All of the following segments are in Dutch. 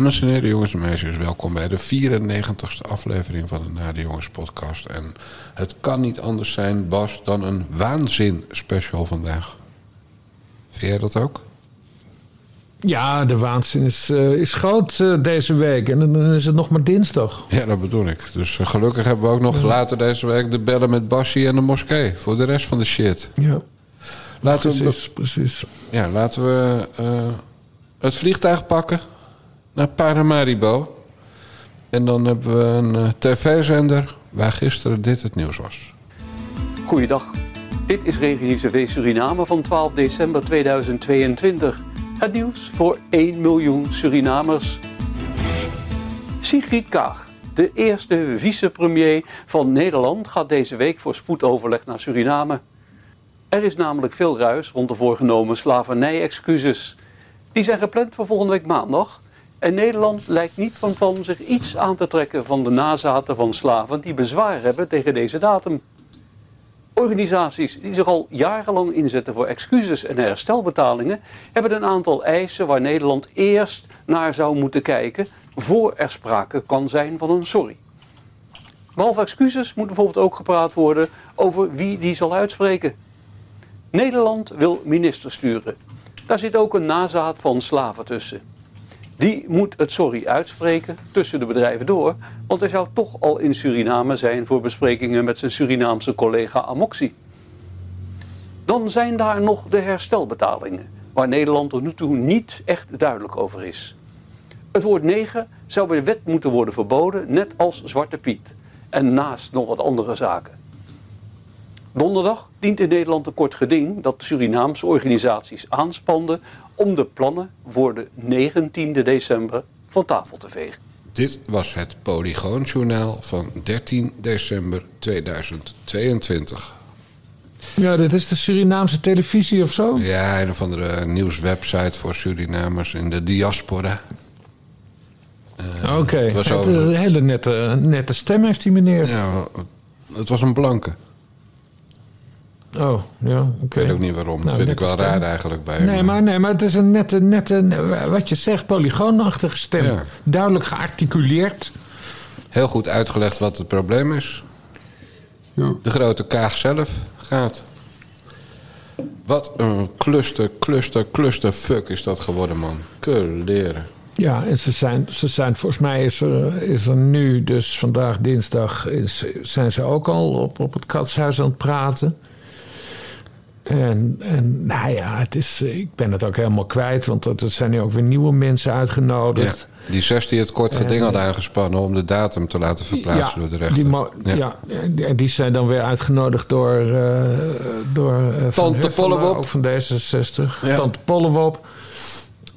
Dames en heren, jongens en meisjes, welkom bij de 94ste aflevering van de Na de Jongens podcast. En het kan niet anders zijn, Bas, dan een waanzin special vandaag. Vind jij dat ook? Ja, de waanzin is, eh, is groot eh, deze week. En dan is het nog maar dinsdag. Ja, dat bedoel ik. Dus eh, gelukkig hebben we ook nog later deze week de bellen met Bassie en de moskee. Voor de rest van de shit. Ja, Laten we, precies, precies. ja, laten we het vliegtuig pakken naar Paramaribo. En dan hebben we een eh, tv-zender waar gisteren dit het nieuws was. Goeiedag. Dit is Regionieuws TV Suriname van 12 december 2022. Het nieuws voor 1 miljoen Surinamers. Sigrid Kaag, de eerste vicepremier van Nederland, gaat deze week voor spoedoverleg naar Suriname. Er is namelijk veel ruis rond de voorgenomen slavernij-excuses. Die zijn gepland voor volgende week maandag. En Nederland lijkt niet van plan zich iets aan te trekken van de nazaten van slaven die bezwaar hebben tegen deze datum. Organisaties die zich al jarenlang inzetten voor excuses en herstelbetalingen, hebben een aantal eisen waar Nederland eerst naar zou moeten kijken voor er sprake kan zijn van een sorry. Behalve excuses moet bijvoorbeeld ook gepraat worden over wie die zal uitspreken. Nederland wil minister sturen. Daar zit ook een nazaat van slaven tussen. Die moet het sorry uitspreken tussen de bedrijven door, want hij zou toch al in Suriname zijn voor besprekingen met zijn Surinaamse collega Amoxie. Dan zijn daar nog de herstelbetalingen, waar Nederland tot nu toe niet echt duidelijk over is. Het woord negen zou bij de wet moeten worden verboden, net als Zwarte Piet. En naast nog wat andere zaken. Donderdag dient in Nederland een kort geding dat de Surinaamse organisaties aanspanden om de plannen voor de 19 december van tafel te vegen. Dit was het Polygoonjournaal van 13 december 2022. Ja, dit is de Surinaamse televisie of zo? Ja, een of andere nieuwswebsite voor Surinamers in de diaspora. Oké, Het is over- een hele nette, nette stem heeft die meneer. Ja, het was een blanke. Oh, ja, oké. Ik weet ook niet waarom. Dat Nou, vind ik wel stem. raar eigenlijk bij Nee hem. maar, nee, maar het is een nette, nette, wat je zegt, polygoonachtige stem. Ja. Duidelijk gearticuleerd. Heel goed uitgelegd wat het probleem is. De grote kaag zelf gaat. Wat een cluster, cluster, cluster fuck is dat geworden, man. leren. Ja, en ze zijn, ze zijn volgens mij is er, is er nu, dus vandaag dinsdag, is, zijn ze ook al op, op het katshuis aan het praten. En, en nou ja, het is, ik ben het ook helemaal kwijt, want er zijn nu ook weer nieuwe mensen Ja, uitgenodigd. die zes die het kort geding hadden aangespannen om de datum te laten verplaatsen door de rechter. Die, Ja. ja. en die zijn dan weer uitgenodigd door, eh, door eh, Van Tante Huffelen, Pollewop. ook van D66. Ja. Tante Pollewop.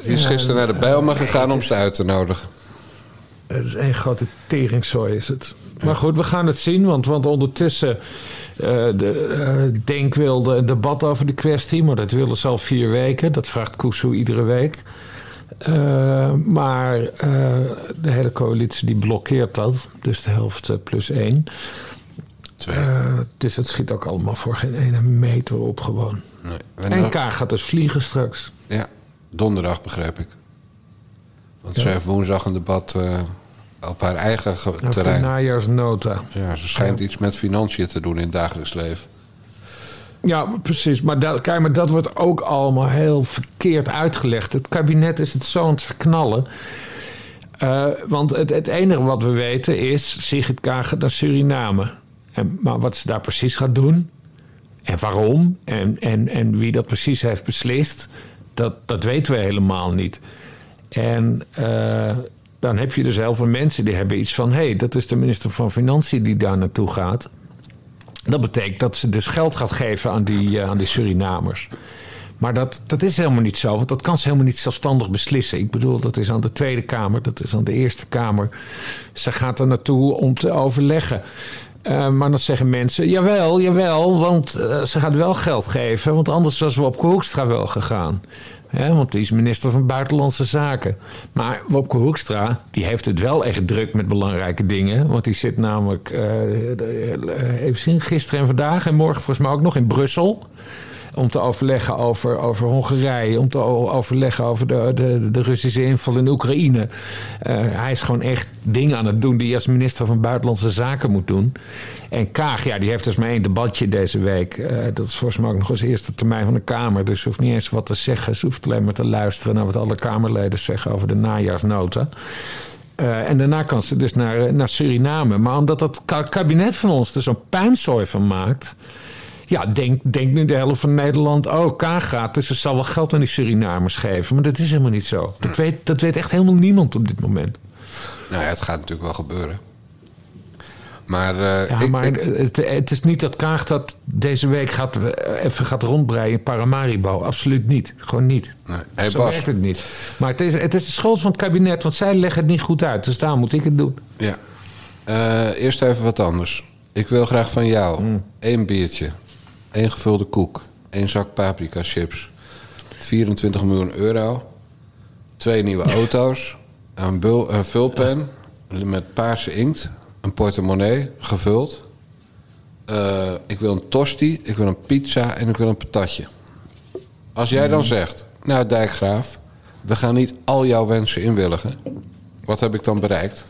Die is gisteren naar de Bijlmer gegaan om ze uit te nodigen. Het is één grote teringzooi is het. Maar goed, we gaan het zien. Want, want ondertussen... eh, de, eh, Denk wilde een debat over de kwestie. Maar dat willen ze al vier weken. Dat vraagt Kusu iedere week. Eh, maar de hele coalitie die blokkeert dat. Dus de helft plus één. Dus het schiet ook allemaal voor geen ene meter op gewoon. Nee. En K gaat dus vliegen straks. Ja, donderdag begrijp ik. Want ze heeft woensdag een debat op haar eigen terrein. najaarsnota. Ja, ze schijnt iets met financiën te doen in het dagelijks leven. Ja, precies. Maar dat, kijk, maar dat wordt ook allemaal heel verkeerd uitgelegd. Het kabinet is het zo aan het verknallen. Eh, want het, het enige wat we weten is... Sigrid gaat naar Suriname. En, maar wat ze daar precies gaat doen... en waarom... en, en, en wie dat precies heeft beslist... dat, dat weten we helemaal niet. En eh, dan heb je dus heel veel mensen die hebben iets van... hé, hey, dat is de minister van Financiën die daar naartoe gaat... Dat betekent dat ze dus geld gaat geven aan die, eh, aan die Surinamers. Maar dat, dat is helemaal niet zo, want dat kan ze helemaal niet zelfstandig beslissen. Ik bedoel, dat is aan de Tweede Kamer, dat is aan de Eerste Kamer. Ze gaat er naartoe om te overleggen. Eh, maar dan zeggen mensen, jawel, jawel, want eh, ze gaat wel geld geven. Want anders was Wopke Hoekstra wel gegaan. Want die is minister van Buitenlandse Zaken. Maar Wopke Hoekstra, die heeft het wel echt druk met belangrijke dingen. Want die zit namelijk, eh, even zien, gisteren en vandaag en morgen volgens mij ook nog in Brussel. Om te overleggen over, over Hongarije, om te overleggen over de, de, de Russische inval in Oekraïne. Uh, hij is gewoon echt dingen aan het doen die hij als minister van Buitenlandse Zaken moet doen. En Kaag, ja, die heeft dus maar één debatje deze week. Uh, dat is volgens mij ook nog eens eerste termijn van de Kamer. Dus ze hoeft niet eens wat te zeggen. Ze hoeft alleen maar te luisteren naar wat alle Kamerleden zeggen over de najaarsnota. Uh, en daarna kan ze dus naar, naar Suriname. Maar omdat dat kabinet van ons er zo'n puinzooi van maakt. Ja, denk, denk nu de helft van Nederland. Oh, Kaag gaat. Dus ze zal wel geld aan die Surinamers geven. Maar dat is helemaal niet zo. Dat weet, dat weet echt helemaal niemand op dit moment. Nou ja, het gaat natuurlijk wel gebeuren. Maar, uh, ja, ik, maar het, het, is niet dat Kaag dat deze week gaat, eh, even gaat rondbreien in Paramaribo. Absoluut niet. Gewoon niet. Nee. Hey, Zo Bas. werkt het niet. Maar het is, het is de schuld van het kabinet, want zij leggen het niet goed uit. Dus daar moet ik het doen. Ja. Uh, eerst even wat anders. Ik wil graag van jou Mm. één biertje, één gevulde koek, één zak paprika chips, 24 miljoen euro, twee nieuwe auto's, een, bul, een vulpen met paarse inkt, een portemonnee gevuld. Uh, ik wil een tosti, ik wil een pizza en ik wil een patatje. Als jij dan zegt, nou Dijkgraaf, we gaan niet al jouw wensen inwilligen. Wat heb ik dan bereikt?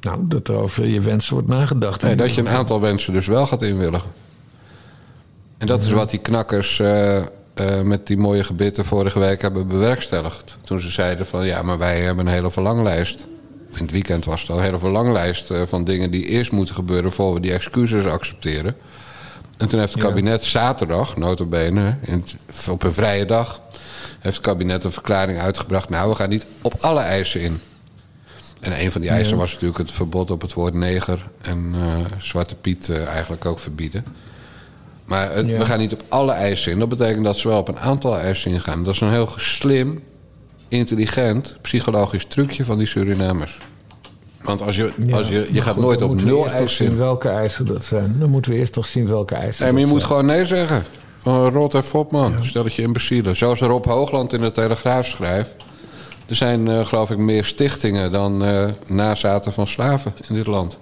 Nou, dat er over je wensen wordt nagedacht. Nee, dat je een aantal wensen dus wel gaat inwilligen. En dat is wat die knakkers uh, uh, met die mooie gebitten vorige week hebben bewerkstelligd. Toen ze zeiden van ja, maar wij hebben een hele verlanglijst. In het weekend was het al een hele verlanglijst uh, van dingen die eerst moeten gebeuren voor we die excuses accepteren. En toen heeft het kabinet ja. zaterdag, notabene, in het, op een vrije dag, heeft het kabinet een verklaring uitgebracht. Nou, we gaan niet op alle eisen in. En een van die eisen was natuurlijk het verbod op het woord neger en uh, Zwarte Piet uh, eigenlijk ook verbieden. Maar het, ja. we gaan niet op alle eisen in. Dat betekent dat ze wel op een aantal eisen ingaan. Dat is een heel slim, intelligent, psychologisch trucje van die Surinamers. Want als je, ja, als je, je gaat goed, nooit op nul eisen zien welke eisen dat zijn. Dan moeten we eerst toch zien welke eisen nee, maar je moet gewoon nee zeggen. Van rot en fop, man. Ja. Stel dat je imbecielen. Zoals Rob Hoogland in de Telegraaf schrijft. Er zijn, uh, geloof ik, meer stichtingen dan uh, nazaten van slaven in dit land.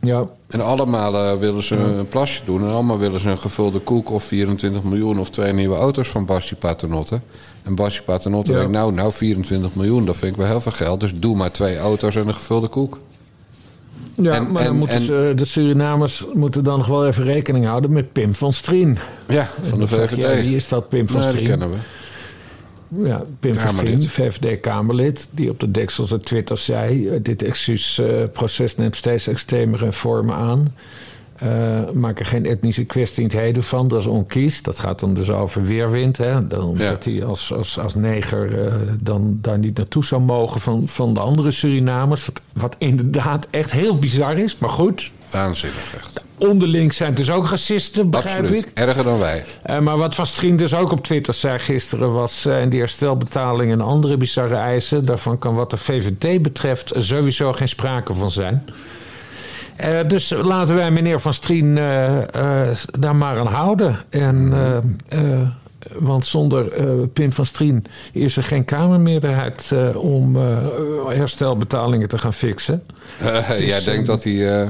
Ja. En allemaal uh, willen ze ja. een plasje doen. En allemaal willen ze een gevulde koek of 24 miljoen of twee nieuwe auto's van Basti Paternotte. En Basti Paternotte ja. denkt, nou, nou 24 miljoen, dat vind ik wel heel veel geld. Dus doe maar twee auto's en een gevulde koek. Ja, en, maar dan en, moeten en, ze, de Surinamers moeten dan nog wel even rekening houden met Pim van Strien. Ja, van de VVD. Je, wie is dat, Pim van nee, Strien? Die kennen we. Ja, Pim Strien, VVD-Kamerlid, die op de deksels op Twitter zei... dit excuusproces neemt steeds extremere vormen aan. Uh, maak er geen etnische kwestie in het heden van, dat is onkies. Dat gaat dan dus over weerwind. Hè? Dan, ja. Dat hij als, als, als neger uh, dan daar niet naartoe zou mogen van, van de andere Surinamers. Wat, wat inderdaad echt heel bizar is, maar goed. Waanzinnig, echt. Onderling zijn dus ook racisten, begrijp Absoluut. ik. Erger dan wij. Uh, maar wat Van Strien dus ook op Twitter zei gisteren was... Uh, die herstelbetaling en andere bizarre eisen... daarvan kan wat de VVD betreft sowieso geen sprake van zijn. Uh, dus laten wij meneer Van Strien daar maar aan houden. En, want zonder Pim van Strien is er geen Kamermeerderheid... om herstelbetalingen te gaan fixen. Dus, jij denkt dat hij...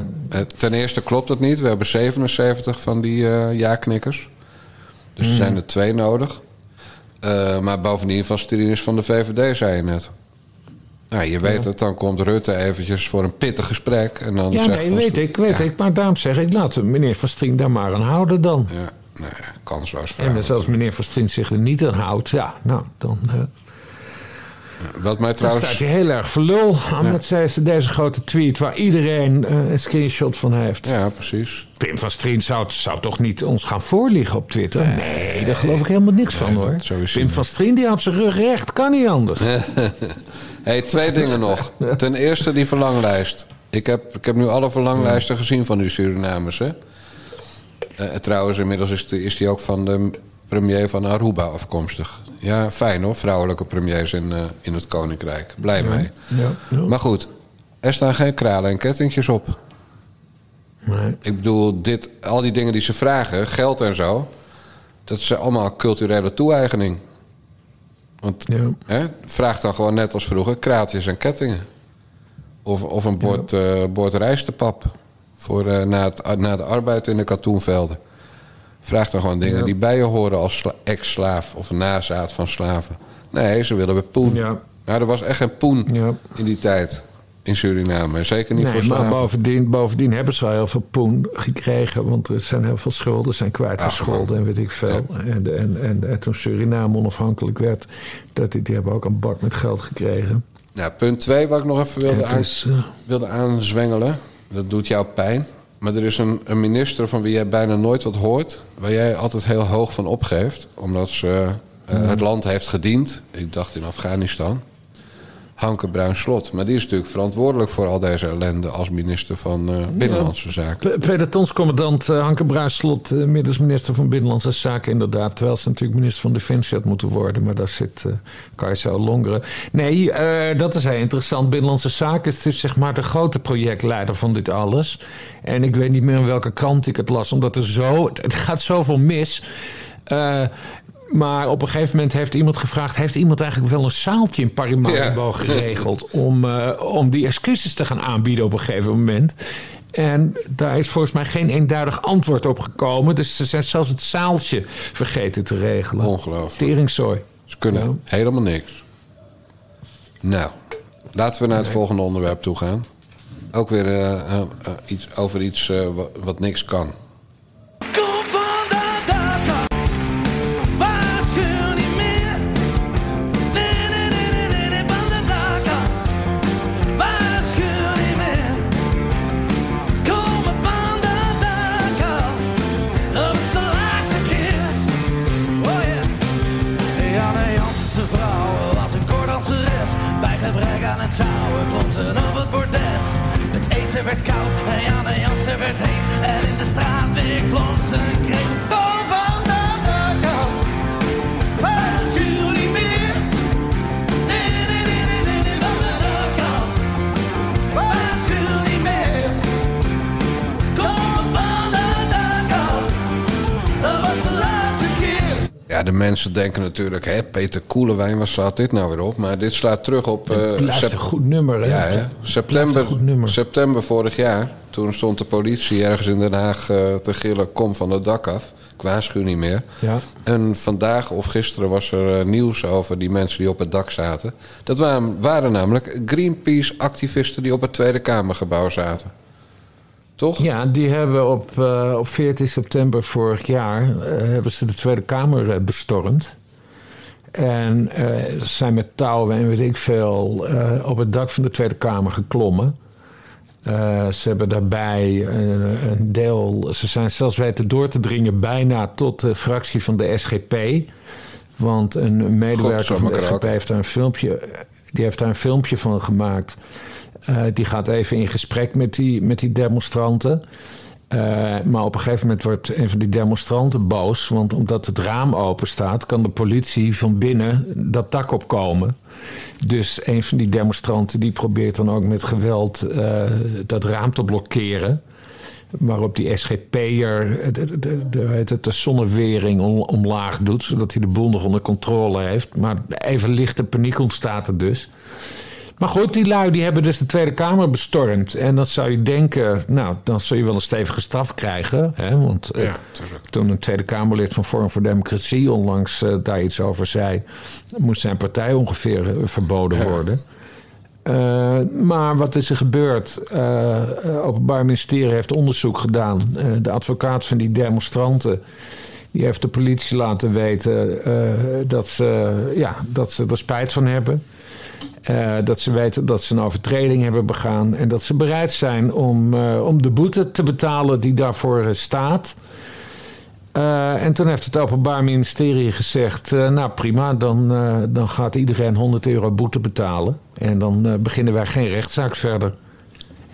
ten eerste klopt het niet. We hebben 77 van die ja-knikkers. Dus er zijn er twee nodig. Uh, maar bovendien van Strien is van de VVD, zei je net. Nou, je weet het, dan komt Rutte eventjes voor een pittig gesprek. En dan ja, zegt nee, weet ik, weet ja. ik. Maar daarom zeg ik, laten we meneer Van Strien daar maar aan houden dan. Ja, nee, kansloos En dus als meneer Van Strien zich er niet aan houdt, ja, nou, dan... Uh, wat mij trouwens... Dan staat hij heel erg voor lul. Omdat zij deze grote tweet waar iedereen uh, een screenshot van heeft. Ja, precies. Pim van Strien zou, zou toch niet ons gaan voorliegen op Twitter? Nee, nee daar geloof ik helemaal niks nee, van hoor. Pim van Strien die houdt zijn rug recht. Kan niet anders. hey, twee dingen nog. Ten eerste die verlanglijst. Ik heb, ik heb nu alle verlanglijsten gezien van die Surinamers. Hè? Uh, trouwens, inmiddels is die, is die ook van de premier van Aruba afkomstig. Ja, fijn hoor, vrouwelijke premiers in, uh, in het Koninkrijk. Blij ja, mee. Ja, ja. Maar goed, er staan geen kralen en kettingjes op. Nee. Ik bedoel, dit, al die dingen die ze vragen, geld en zo... dat is allemaal culturele toe-eigening. Want hè, vraag dan gewoon net als vroeger kraatjes en kettingen. Of, of een bord, uh, bord rijstepap voor, uh, na, het, na de arbeid in de katoenvelden. Vraag dan gewoon dingen die bij je horen als ex-slaaf of nazaat van slaven. Nee, ze willen weer poen. Ja. Nou, er was echt geen poen in die tijd in Suriname. Zeker niet voor slaven. Maar bovendien, bovendien hebben ze al heel veel poen gekregen. Want er zijn heel veel schulden zijn kwijtgescholden en weet ik veel. En, en, en, toen Suriname onafhankelijk werd, dat die, die hebben ook een bak met geld gekregen. Ja, punt 2 wat ik nog even wilde, aan, uh, wilde aanzwengelen. Dat doet jou pijn. Maar er is een, een, minister van wie jij bijna nooit wat hoort... waar jij altijd heel hoog van opgeeft. Omdat ze uh, het land heeft gediend. Ik dacht in Afghanistan. Hanke Bruin-Slot. Maar die is natuurlijk verantwoordelijk voor al deze ellende als minister van uh, Binnenlandse Zaken. Pelotonscommandant uh, Hanke Bruin-Slot, uh, middels minister van Binnenlandse Zaken inderdaad. Terwijl ze natuurlijk minister van Defensie had moeten worden. Maar daar zit uh, Kajsa Longeren. Nee, dat is heel interessant. Binnenlandse Zaken is dus zeg maar de grote projectleider van dit alles. En ik weet niet meer in welke krant ik het las. Omdat er zo, het gaat zoveel mis... Maar op een gegeven moment heeft iemand gevraagd... heeft iemand eigenlijk wel een zaaltje in Parimaribo geregeld... Om, uh, om die excuses te gaan aanbieden op een gegeven moment... En daar is volgens mij geen eenduidig antwoord op gekomen. Dus ze zijn zelfs het zaaltje vergeten te regelen. Ongelooflijk. Teringzooi. Ze kunnen helemaal niks. Nou, laten we naar het volgende onderwerp toe gaan. Ook weer uh, uh, iets, over iets wat niks kan. Werd koud de mensen denken natuurlijk, hè, Peter Koelewijn, waar slaat dit nou weer op? Maar dit slaat terug op... Uh, een goed nummer, hè? Ja, hè? September, goed nummer. september vorig jaar. Toen stond de politie ergens in Den Haag uh, te gillen... kom van het dak af. Ik waarschuw niet meer. Ja. En vandaag of gisteren was er uh, nieuws over die mensen die op het dak zaten. Dat waren, waren namelijk Greenpeace-activisten... die op het Tweede Kamergebouw zaten. Toch? Ja, die hebben op, uh, op 14 september vorig jaar uh, hebben ze de Tweede Kamer uh, bestormd. En zijn met touwen en weet ik veel op het dak van de Tweede Kamer geklommen. ze hebben daarbij een deel. Ze zijn zelfs weten door te dringen bijna tot de fractie van de SGP. Want een medewerker van de SGP heeft daar een filmpje. Die heeft daar een filmpje van gemaakt. Uh, die gaat even in gesprek met die, met die demonstranten. Uh, maar op een gegeven moment wordt een van die demonstranten boos. Want omdat het raam open staat, kan de politie van binnen dat dak opkomen. Dus een van die demonstranten die probeert dan ook met geweld uh, dat raam te blokkeren. Waarop die SGP'er de, de, de, de, zonnewering om, omlaag doet, zodat hij de boel nog onder controle heeft. Maar even lichte paniek ontstaat er dus. Maar goed, die lui die hebben dus de Tweede Kamer bestormd. En dan zou je denken, nou, dan zul je wel een stevige straf krijgen. Hè? Want uh, toen een Tweede Kamerlid van Vorm voor Democratie onlangs uh, daar iets over zei, moest zijn partij ongeveer uh, verboden worden. maar wat is er gebeurd? Het Openbaar Ministerie heeft onderzoek gedaan. de advocaat van die demonstranten. Die heeft de politie laten weten dat, ze, ja, dat ze er spijt van hebben. Uh, dat ze weten dat ze een overtreding hebben begaan. En dat ze bereid zijn om, uh, om de boete te betalen die daarvoor uh, staat. en toen heeft het Openbaar Ministerie gezegd: Nou prima, dan, dan gaat iedereen 100 euro boete betalen. En dan beginnen wij geen rechtszaak verder.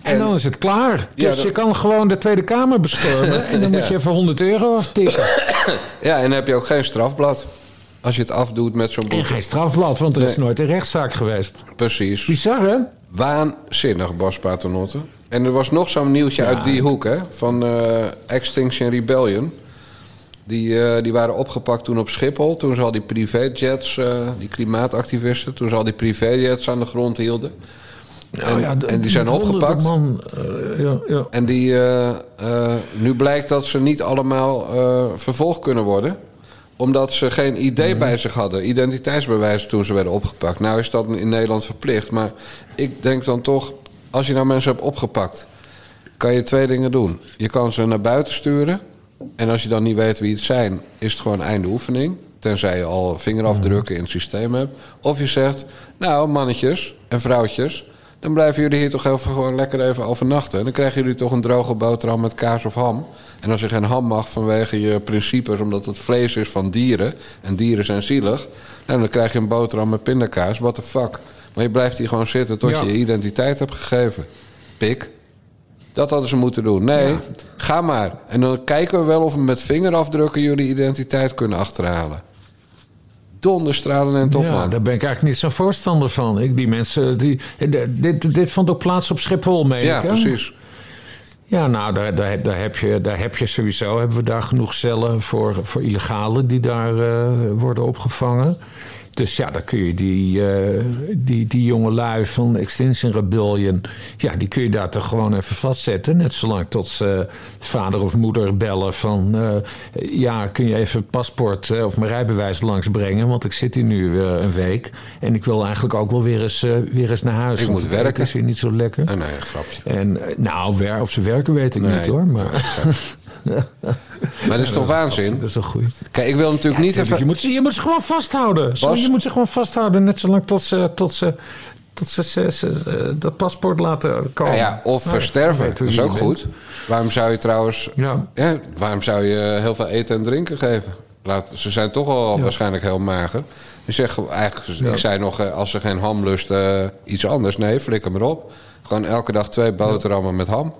En, en, dan is het klaar. Dus dat... je kan gewoon de Tweede Kamer bestormen. en dan moet je even 100 euro aftikken. Ja, en dan heb je ook geen strafblad. Als je het afdoet met zo'n boete. En geen strafblad, want er is nooit een rechtszaak geweest. Precies. Bizar, hè? Waanzinnig, Bas Paternotte. En er was nog zo'n nieuwtje ja, uit die hoek, hè? Van uh, Extinction Rebellion. Die, uh, die waren opgepakt toen op Schiphol. Toen ze al die privéjets, uh, die klimaatactivisten... toen ze al die privéjets aan de grond hielden. en, ja, en die zijn opgepakt. Man, eh, ja, ja. En die, eh, eh, nu blijkt dat ze niet allemaal eh, vervolgd kunnen worden. Omdat ze geen ID Mhm. bij zich hadden. Identiteitsbewijzen toen ze werden opgepakt. Nou is dat in Nederland verplicht. Maar ik denk dan toch, als je nou mensen hebt opgepakt... kan je twee dingen doen. Je kan ze naar buiten sturen. En als je dan niet weet wie het zijn, is het gewoon einde oefening. Tenzij je al vingerafdrukken in het systeem hebt. Of je zegt, nou mannetjes en vrouwtjes... dan blijven jullie hier toch even gewoon lekker even overnachten. En dan krijgen jullie toch een droge boterham met kaas of ham. En als je geen ham mag vanwege je principes... omdat het vlees is van dieren... en dieren zijn zielig... nou, dan krijg je een boterham met pindakaas. What the fuck? Maar je blijft hier gewoon zitten tot Ja. je je identiteit hebt gegeven. Pik. Dat hadden ze moeten doen. Nee, ga maar. En dan kijken we wel of we met vingerafdrukken jullie identiteit kunnen achterhalen. Donderstralen en top, Ja, daar ben ik eigenlijk niet zo'n voorstander van. Ik, die mensen, die, dit, dit vond ook plaats op Schiphol, meen Ja, ik, precies. Ja, nou, daar, daar, daar, heb je, daar heb je sowieso... hebben we daar genoeg cellen voor, voor illegalen die daar eh, worden opgevangen. Dus ja, dan kun je die, eh, die, die jonge lui van Extinction Rebellion... ja, die kun je daar toch gewoon even vastzetten. Net zolang tot ze vader of moeder bellen van... eh, ja, kun je even het paspoort eh, of mijn rijbewijs langsbrengen... want ik zit hier nu weer een week... en ik wil eigenlijk ook wel weer eens, weer eens naar huis. Ik moet werken. is hier niet zo lekker. Ah, nee, een grapje. En nou, wer, of ze werken weet ik Nee. niet hoor. Maar Maar dat is toch waanzin? dat is een goeie. Kijk, ik wil natuurlijk niet Je even... moet, ze, je moet ze gewoon vasthouden. Zo, Bas? Je moet ze gewoon vasthouden. Net zolang tot ze, tot ze, tot ze, ze- ze- dat paspoort laten komen. Ja, of Nou, versterven. weet hoe Dat is je ook bent. goed. Waarom zou je trouwens... Ja. Ja, waarom zou je heel veel eten en drinken geven? Laat, ze zijn toch al waarschijnlijk heel mager. Je zegt gewoon- eigenlijk, ik zei nog, eh, als ze geen ham lusten, eh, iets anders. Nee, flikker maar op. Gewoon elke dag twee boterhammen met ham.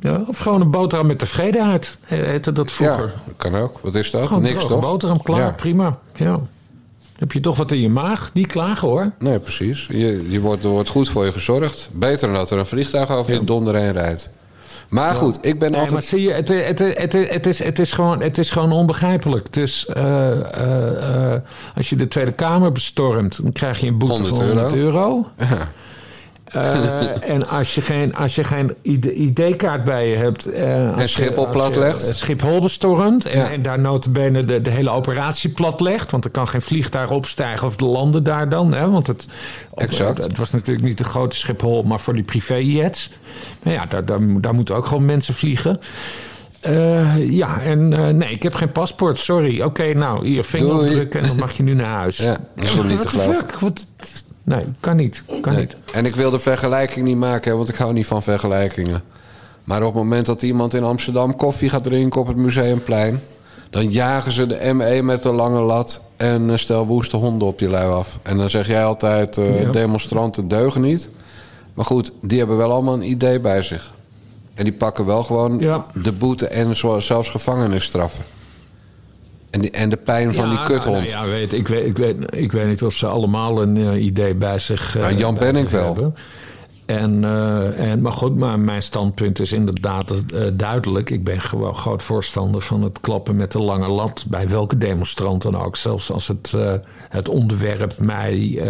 Ja, of gewoon een boterham met tevredenheid. He- Heette dat vroeger. Ja, dat kan ook. Wat is dat? Gewoon Niks toch? boterham, klaar, Ja. prima. Ja. Heb je toch wat in je maag? Niet klagen hoor. Nee, precies. Je, je wordt, er wordt goed voor je gezorgd. Beter dan dat er een vliegtuig over je Ja. donder heen rijdt. Maar goed, ik ben Nee, maar altijd... zie je, het, het, het, het, het, is, het, is gewoon, het is gewoon onbegrijpelijk. Dus als je de Tweede Kamer bestormt, dan krijg je een boete 100 van 100 euro. Ja. Eh, en als je geen, als je geen ID ID-kaart bij je hebt... als je- Schiphol platlegt. eh, Schiphol bestormt en, Ja. en daar notabene de, de hele operatie platlegt... want er kan geen vliegtuig opstijgen of de landen daar dan. Hè, want het, Exact. het was natuurlijk niet de grote Schiphol, maar voor die privéjets. Maar ja, daar, daar, daar moeten ook gewoon mensen vliegen... Ja, en nee, ik heb geen paspoort, sorry. Oké, nou, hier vingerafdrukken en dan mag je nu naar huis. Ja, dat is wel niet te What the geloven. fuck? Wat- Nee, kan niet. Kan Nee. niet. En ik wil de vergelijking niet maken, want ik hou niet van vergelijkingen. Maar op het moment dat iemand in Amsterdam koffie gaat drinken op het Museumplein... dan jagen ze de ME met de lange lat en stel woeste honden op je lui af. En dan zeg jij altijd, eh, Ja. demonstranten deugen niet. Maar goed, die hebben wel allemaal een idee bij zich. En die pakken wel gewoon Ja. de boete en zelfs gevangenisstraffen. En, die, en de pijn van Ja, die kuthond. nou, nou ja, weet, ik, weet, ik, weet, ik weet niet of ze allemaal een eh, idee bij zich eh, Nou, Jan Benning zich wel. hebben. En, eh, en, maar goed, maar mijn standpunt is inderdaad duidelijk. Ik ben gewoon groot voorstander van het klappen met de lange lat. Bij welke demonstrant dan ook. Zelfs als het, het onderwerp mij.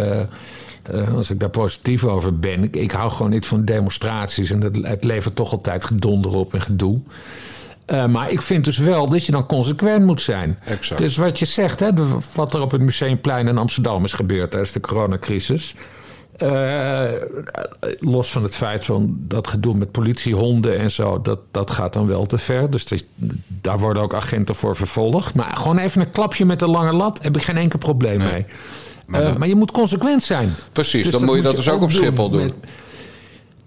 als ik daar positief over ben. Ik, ik hou gewoon niet van demonstraties. En het, het levert toch altijd gedonder op en gedoe. Eh, maar ik vind dus wel dat je dan consequent moet zijn. Exact. Dus wat je zegt, hè, wat er op het Museumplein in Amsterdam is gebeurd tijdens de coronacrisis. eh, los van het feit van dat gedoe met politiehonden en zo, dat, dat gaat dan wel te ver. Dus is- daar worden ook agenten voor vervolgd. Maar gewoon even een klapje met de lange lat, heb ik geen enkel probleem mee. Maar Eh, maar je moet consequent zijn. Precies, Dus dan moet je dat dus ook op Schiphol doen.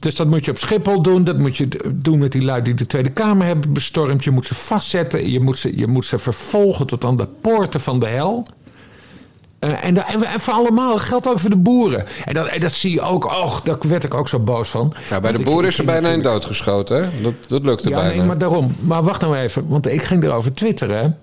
Dus dat moet je op Schiphol doen. Dat moet je doen met die lui die de Tweede Kamer hebben bestormd. Je moet ze vastzetten. Je moet ze, je moet ze vervolgen tot aan de poorten van de hel. Eh, en, en, en voor allemaal, dat geldt ook voor de boeren. En dat, en dat zie je ook. Och, daar werd ik ook zo boos van. Ja, bij de ik- boer ik is er bijna een doodgeschoten, hè? Dat, dat lukte Ja, bijna. nee, maar daarom. Maar wacht nou even, want ik ging erover twitteren.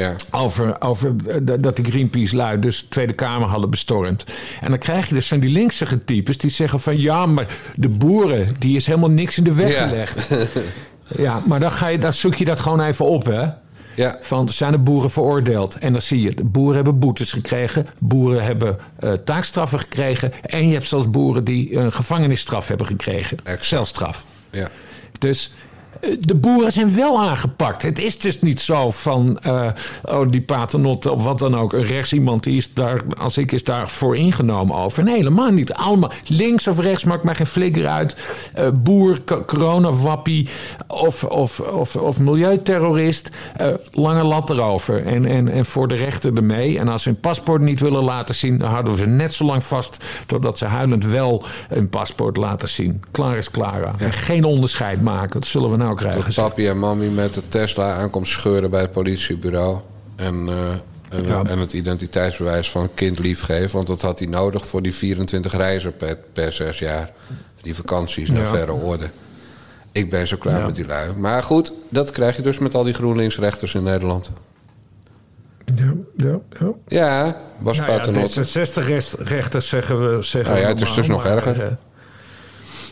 Ja. Over, over eh, dat- die Greenpeace-lui dus de Tweede Kamer hadden bestormd. En dan krijg je dus van die linkse types die zeggen van... ja, maar de boeren, die is helemaal niks in de weg Ja. gelegd. ja, maar dan, ga je, dan zoek je dat gewoon even op, hè? Ja. Van zijn de boeren veroordeeld? En dan zie je, de boeren hebben boetes gekregen, boeren hebben uh, taakstraffen gekregen. En je hebt zelfs boeren die een gevangenisstraf hebben gekregen. Celstraf. Ja. Dus de boeren zijn wel aangepakt. Het is dus niet zo van uh, oh, die paternotte of wat dan ook. Een rechts iemand die is daar, als ik, is daarvoor ingenomen over. Nee, helemaal niet. Allemaal links of rechts maakt mij geen flikker uit. Uh, boer, coronawappie of, of, of, of milieuterrorist. Uh, lange lat erover. En, en, en voor de rechter ermee. En als ze hun paspoort niet willen laten zien, dan houden we ze net zo lang vast. Totdat ze huilend wel hun paspoort laten zien. Klaar is. En geen onderscheid maken. Dat zullen we nou krijgen. Papi en mami met de Tesla aankomt scheuren bij het politiebureau. En, uh, en, en, het identiteitsbewijs van kind liefgeven. Want dat had hij nodig voor die 24 reizen per, per zes jaar. Die vakanties naar ja. verre orde. Ik ben zo klaar met die lui. Maar goed, dat krijg je dus met al die GroenLinks-rechters in Nederland. Ja, ja, ja. Ja, was nou ja, 60 rechters zeggen we. Zeggen nou ja, het is dus nog erger.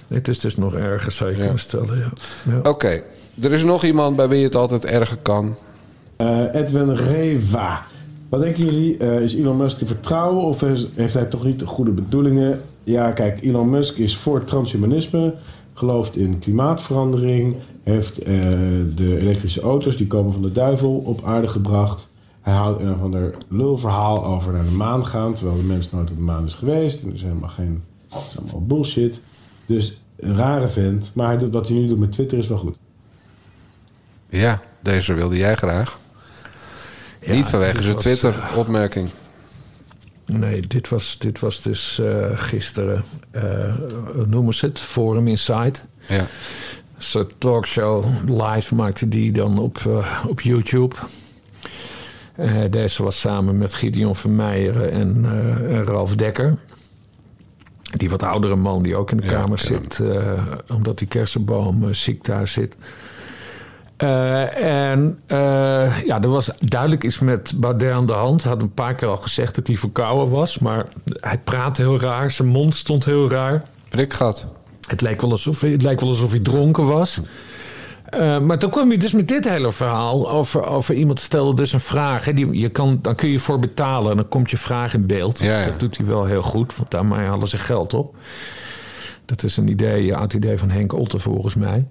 Het is dus nog erger, zou je ja. kunnen stellen. Ja. ja. Oké, okay. er is nog iemand bij wie het altijd erger kan. Uh, Edwin Reva. Wat denken jullie? Uh, is Elon Musk te vertrouwen of heeft hij toch niet de goede bedoelingen? Ja, kijk, Elon Musk is voor transhumanisme, gelooft in klimaatverandering, heeft uh, de elektrische auto's die komen van de duivel op aarde gebracht. Hij houdt een of ander lulverhaal over naar de maan gaan, terwijl de mens nooit op de maan is geweest. En er is helemaal geen. Het is allemaal bullshit. Dus een rare vent. Maar hij doet, wat hij nu doet met Twitter is wel goed. Ja, deze wilde jij graag. Ja, Niet vanwege zijn Twitter-opmerking. Uh, nee, dit was, dit was dus uh, gisteren, uh, noemen ze het? Forum Insight. Ja. Een soort talkshow live maakte die dan op, op YouTube. deze was samen met Gideon Vermeijeren en, en Ralf Dekker. Die wat oudere man die ook in de kamer zit, uh, omdat die kersenboom uh, ziek thuis zit. Uh, en ja, er was duidelijk iets met Baudet aan de hand. Hij had een paar keer al gezegd dat hij verkouden was, maar hij praatte heel raar. Zijn mond stond heel raar. Prikgat. Het leek wel alsof hij, het leek wel alsof hij dronken was. Uh, maar toen kwam je dus met dit hele verhaal over, over iemand stelde dus een vraag. Hè, die, je kan, dan kun je voor betalen en dan komt je vraag in beeld. Ja, ja. Dat doet hij wel heel goed, want daarmee halen ze geld op. Dat is een idee, een idee van Henk Otter volgens mij.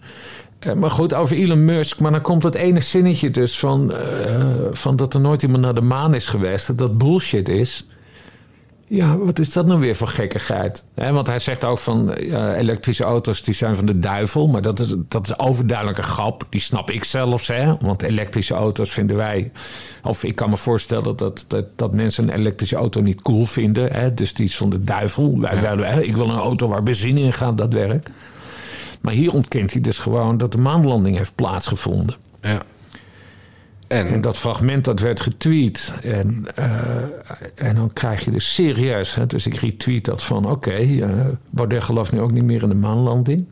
Uh, maar goed, over Elon Musk. Maar dan komt het ene zinnetje dus van, uh, van dat er nooit iemand naar de maan is geweest. Dat dat bullshit is. Ja, wat is dat nou weer voor gekkigheid? want hij zegt ook van uh, elektrische auto's die zijn van de duivel. Maar dat is, dat is overduidelijk een grap. Die snap ik zelfs. Hè? Want elektrische auto's vinden wij. Of ik kan me voorstellen dat, dat, dat mensen een elektrische auto niet cool vinden. Hè? Dus die is van de duivel. Wij, wij, ik wil een auto waar benzine in gaat, dat werkt. Maar hier ontkent hij dus gewoon dat de maanlanding heeft plaatsgevonden. Ja. En? en? dat fragment dat werd getweet. En, uh, en dan krijg je dus serieus. Hè, dus ik retweet dat van oké, okay, uh, Baudet gelooft nu ook niet meer in de maanlanding.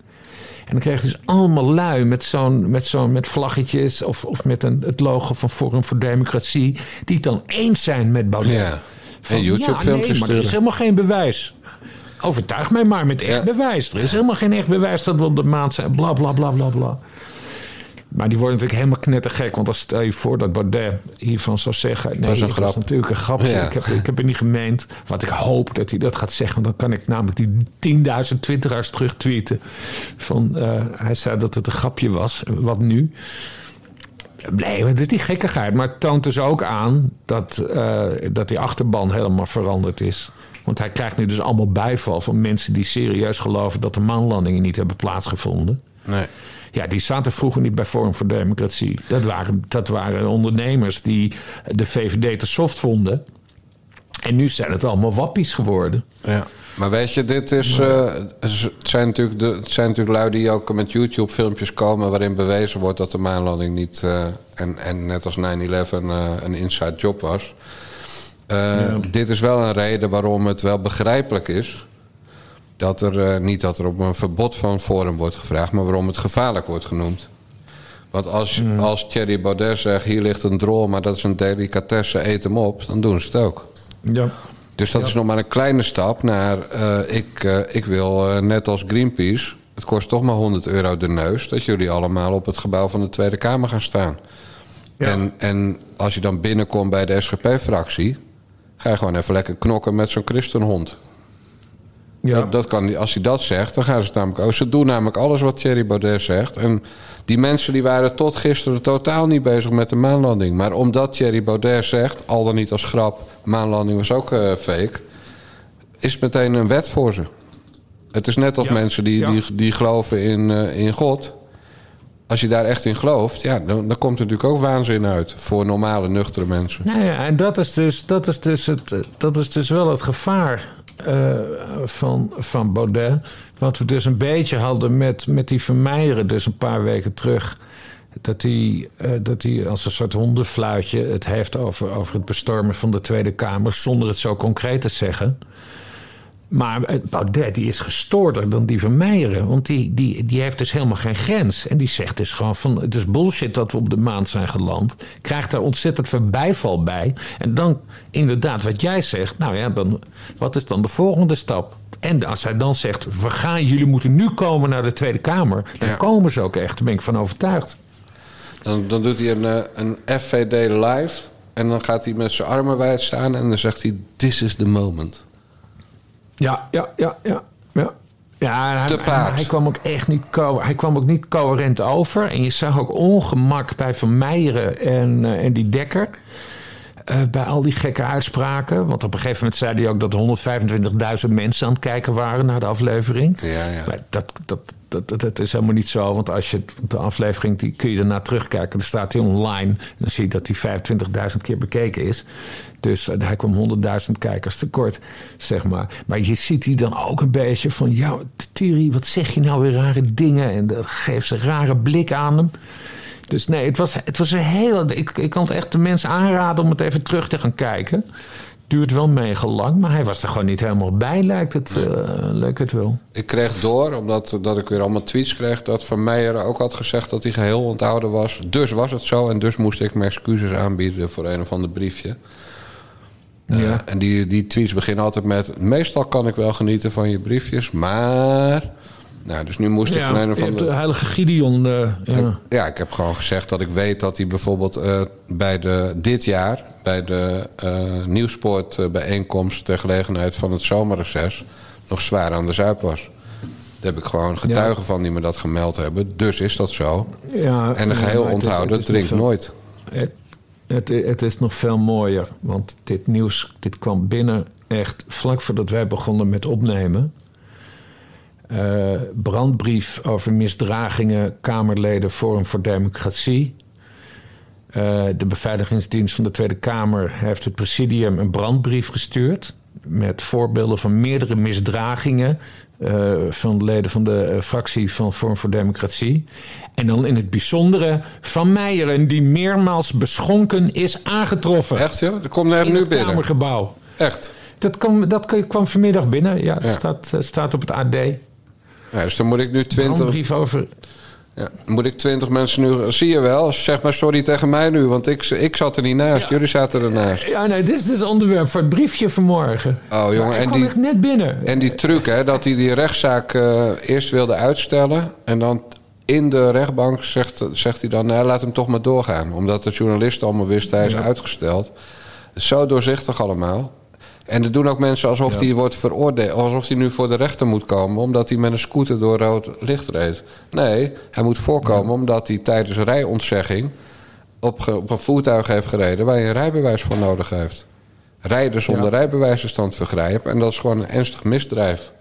En dan krijg je dus allemaal lui met zo'n met, zo'n met vlaggetjes of, of met een, het logo van Forum voor Democratie. Die het dan eens zijn met Baudet. Ja. Van, en YouTube-filmpjes. Ja, nee, maar er is helemaal geen bewijs. Overtuig mij maar met echt ja. bewijs. Er is helemaal geen echt bewijs dat we op de maan zijn. Bla bla bla bla bla. Maar die worden natuurlijk helemaal knettergek. Want als stel je voor dat Baudet hiervan zou zeggen... Nee, dat is een grap. Was natuurlijk een grapje. Ja. Ik, heb, ik heb het niet gemeend. Wat ik hoop dat hij dat gaat zeggen. Want dan kan ik namelijk die 10.000 twitteraars terugtweeten. Van, uh, hij zei dat het een grapje was. Wat nu? Nee, het is die gekkigheid. Maar het toont dus ook aan dat, uh, dat die achterban helemaal veranderd is. Want hij krijgt nu dus allemaal bijval van mensen die serieus geloven dat de maanlandingen niet hebben plaatsgevonden. Nee. Ja, die zaten vroeger niet bij Forum voor Democratie. Dat waren, dat waren ondernemers die de VVD te soft vonden. En nu zijn het allemaal wappies geworden. Ja. Maar weet je, dit is. Uh, het, zijn natuurlijk de, het zijn natuurlijk lui die ook met YouTube-filmpjes komen. waarin bewezen wordt dat de maanlanding niet. Uh, en, en net als 9-11 uh, een inside job was. Ja. Dit is wel een reden waarom het wel begrijpelijk is dat er uh, niet dat er op een verbod van Forum wordt gevraagd, maar waarom het gevaarlijk wordt genoemd. Want als, mm. als Thierry Baudet zegt: hier ligt een drol, maar dat is een delicatesse, eet hem op, dan doen ze het ook. Ja. Dus dat ja. is nog maar een kleine stap naar: uh, ik, uh, ik wil net als Greenpeace, het kost toch maar 100 euro de neus, dat jullie allemaal op het gebouw van de Tweede Kamer gaan staan. En, en als je dan binnenkomt bij de SGP-fractie... ga je gewoon even lekker knokken met zo'n christenhond. Ja. Dat, dat kan, als hij dat zegt, dan gaan ze het namelijk ook. Ze doen namelijk alles wat Thierry Baudet zegt. En die mensen die waren tot gisteren totaal niet bezig met de maanlanding. Maar omdat Thierry Baudet zegt, al dan niet als grap... maanlanding was ook eh, fake... is het meteen een wet voor ze. Het is net als Ja. mensen die, Ja. die, die geloven in, eh, in God. Als je daar echt in gelooft, ja, dan, dan komt er natuurlijk ook waanzin uit... voor normale, nuchtere mensen. Nou ja, en dat is dus, dat is dus, het, eh, dat is dus wel het gevaar eh, van, van Baudet. Wat we dus een beetje hadden met, met die Vermeijeren, dus een paar weken terug. Dat hij, eh, dat hij als een soort hondenfluitje het heeft over, over het bestormen van de Tweede Kamer, zonder het zo concreet te zeggen. Maar eh, Baudet die is gestoorder dan die van Meijeren. Want die, die, die heeft dus helemaal geen grens. En die zegt dus gewoon van... het is bullshit dat we op de maan zijn geland. Krijgt daar ontzettend veel bijval bij. En dan inderdaad wat jij zegt... nou ja, dan, wat is dan de volgende stap? En als hij dan zegt... we gaan, jullie moeten nu komen naar de Tweede Kamer... dan Ja. komen ze ook echt. Daar ben ik van overtuigd. Dan, dan doet hij een, eh, een FVD live... en dan gaat hij met zijn armen wijd staan... en dan zegt hij, this is the moment. Ja, ja, ja, ja. ja. Ja, hij, hij, hij kwam ook echt niet, hij kwam ook niet coherent over. En je zag ook ongemak bij Van Meijeren en, eh, en die Dekker. Eh, bij al die gekke uitspraken. Want op een gegeven moment zei hij ook dat 125.000 mensen aan het kijken waren naar de aflevering. Ja, ja. Maar dat, dat, dat, dat, dat is helemaal niet zo. Want als je de aflevering, die kun je daarna terugkijken. Dan staat hij online. En dan zie je dat die 25.000 keer bekeken is. Dus eh, hij kwam 100.000 kijkers tekort, zeg maar. Maar je ziet hij dan ook een beetje van... Ja, Thierry, wat zeg je nou weer rare dingen? En dat geeft ze een rare blik aan hem. Dus nee, het was, het was een heel... Ik, ik kan het echt de mensen aanraden om het even terug te gaan kijken. Duurt wel mega lang, maar hij was er gewoon niet helemaal bij, lijkt het, eh, lijkt het wel. Ik kreeg door, omdat dat ik weer allemaal tweets kreeg... dat Van Meijer ook had gezegd dat hij geheel onthouden was. Dus was het zo en dus moest ik mijn excuses aanbieden... voor een of ander briefje. Eh, Ja. En die, die tweets beginnen altijd met... meestal kan ik wel genieten van je briefjes, maar... Nou, dus nu moest ik van een hebt de andere... heilige Gideon. eh, ja. Ja, ik heb gewoon gezegd dat ik weet dat hij bijvoorbeeld eh, bij de, dit jaar... bij de eh nieuwspoortbijeenkomst ter gelegenheid van het zomerreces... nog zwaar aan de zuip was. Daar heb ik gewoon getuigen van die me dat gemeld hebben. Dus is dat zo. Ja, En een geheel onthouden drinkt nooit. Het, het, het is nog veel mooier. Want dit nieuws dit kwam binnen echt vlak voordat wij begonnen met opnemen. Eh, brandbrief over misdragingen Kamerleden Forum voor Democratie. Eh, de beveiligingsdienst van de Tweede Kamer heeft het presidium een brandbrief gestuurd. Met voorbeelden van meerdere misdragingen eh, van leden van de fractie van Forum voor Democratie. En dan in het bijzondere van Meijeren, die meermaals beschonken is aangetroffen. Echt joh? Dat komt net in nu het binnen. Kamergebouw. Echt. Dat kwam, dat kwam vanmiddag binnen. Ja, het Ja. Staat, staat op het AD. Ja, dus dan moet ik nu 20, Brandbrief over... ja, dan moet ik 20 mensen nu... Zie je wel, zeg maar sorry tegen mij nu. Want ik, ik zat er niet naast. Jullie zaten ernaast. Ja, nee, dit is het onderwerp voor het briefje vanmorgen. Oh jongen, en die, net binnen. en die truc hè, dat hij die rechtszaak eh, eerst wilde uitstellen... en dan in de rechtbank zegt, zegt hij dan... Nou, laat hem toch maar doorgaan. Omdat de journalisten allemaal wisten, hij is Ja. uitgesteld. Zo doorzichtig allemaal. En er doen ook mensen alsof Ja. hij wordt veroordeeld... alsof hij nu voor de rechter moet komen... omdat hij met een scooter door rood licht reed. Nee, hij moet voorkomen omdat hij tijdens rijontzegging... Op, op een voertuig heeft gereden waar je een rijbewijs voor nodig heeft. Rijden zonder Ja. rijbewijs is dan vergrijp. En dat is gewoon een ernstig misdrijf.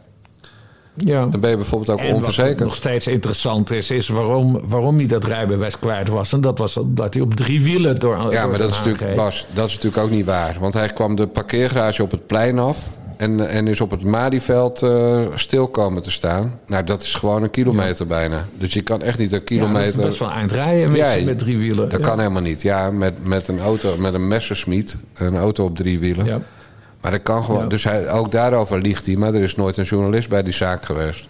Ja. Dan ben je bijvoorbeeld ook En wat onverzekerd. nog steeds interessant is, is waarom, waarom hij dat rijbewijs kwijt was. En dat was dat hij op drie wielen door Ja, door maar dat is, natuurlijk. Bas, dat is natuurlijk ook niet waar. Want hij kwam de parkeergarage op het plein af. En, en is op het Malieveld eh stil komen te staan. Nou, dat is gewoon een kilometer bijna. Dus je kan echt niet een Ja, dat is kilometer... best wel eind rijden met, Ja, met drie wielen. Dat ja. kan helemaal niet. Ja, met, met een auto, met een Messerschmitt. Een auto op drie wielen. Maar dat kan gewoon. Ja. Dus hij, ook daarover liegt hij. Maar er is nooit een journalist bij die zaak geweest.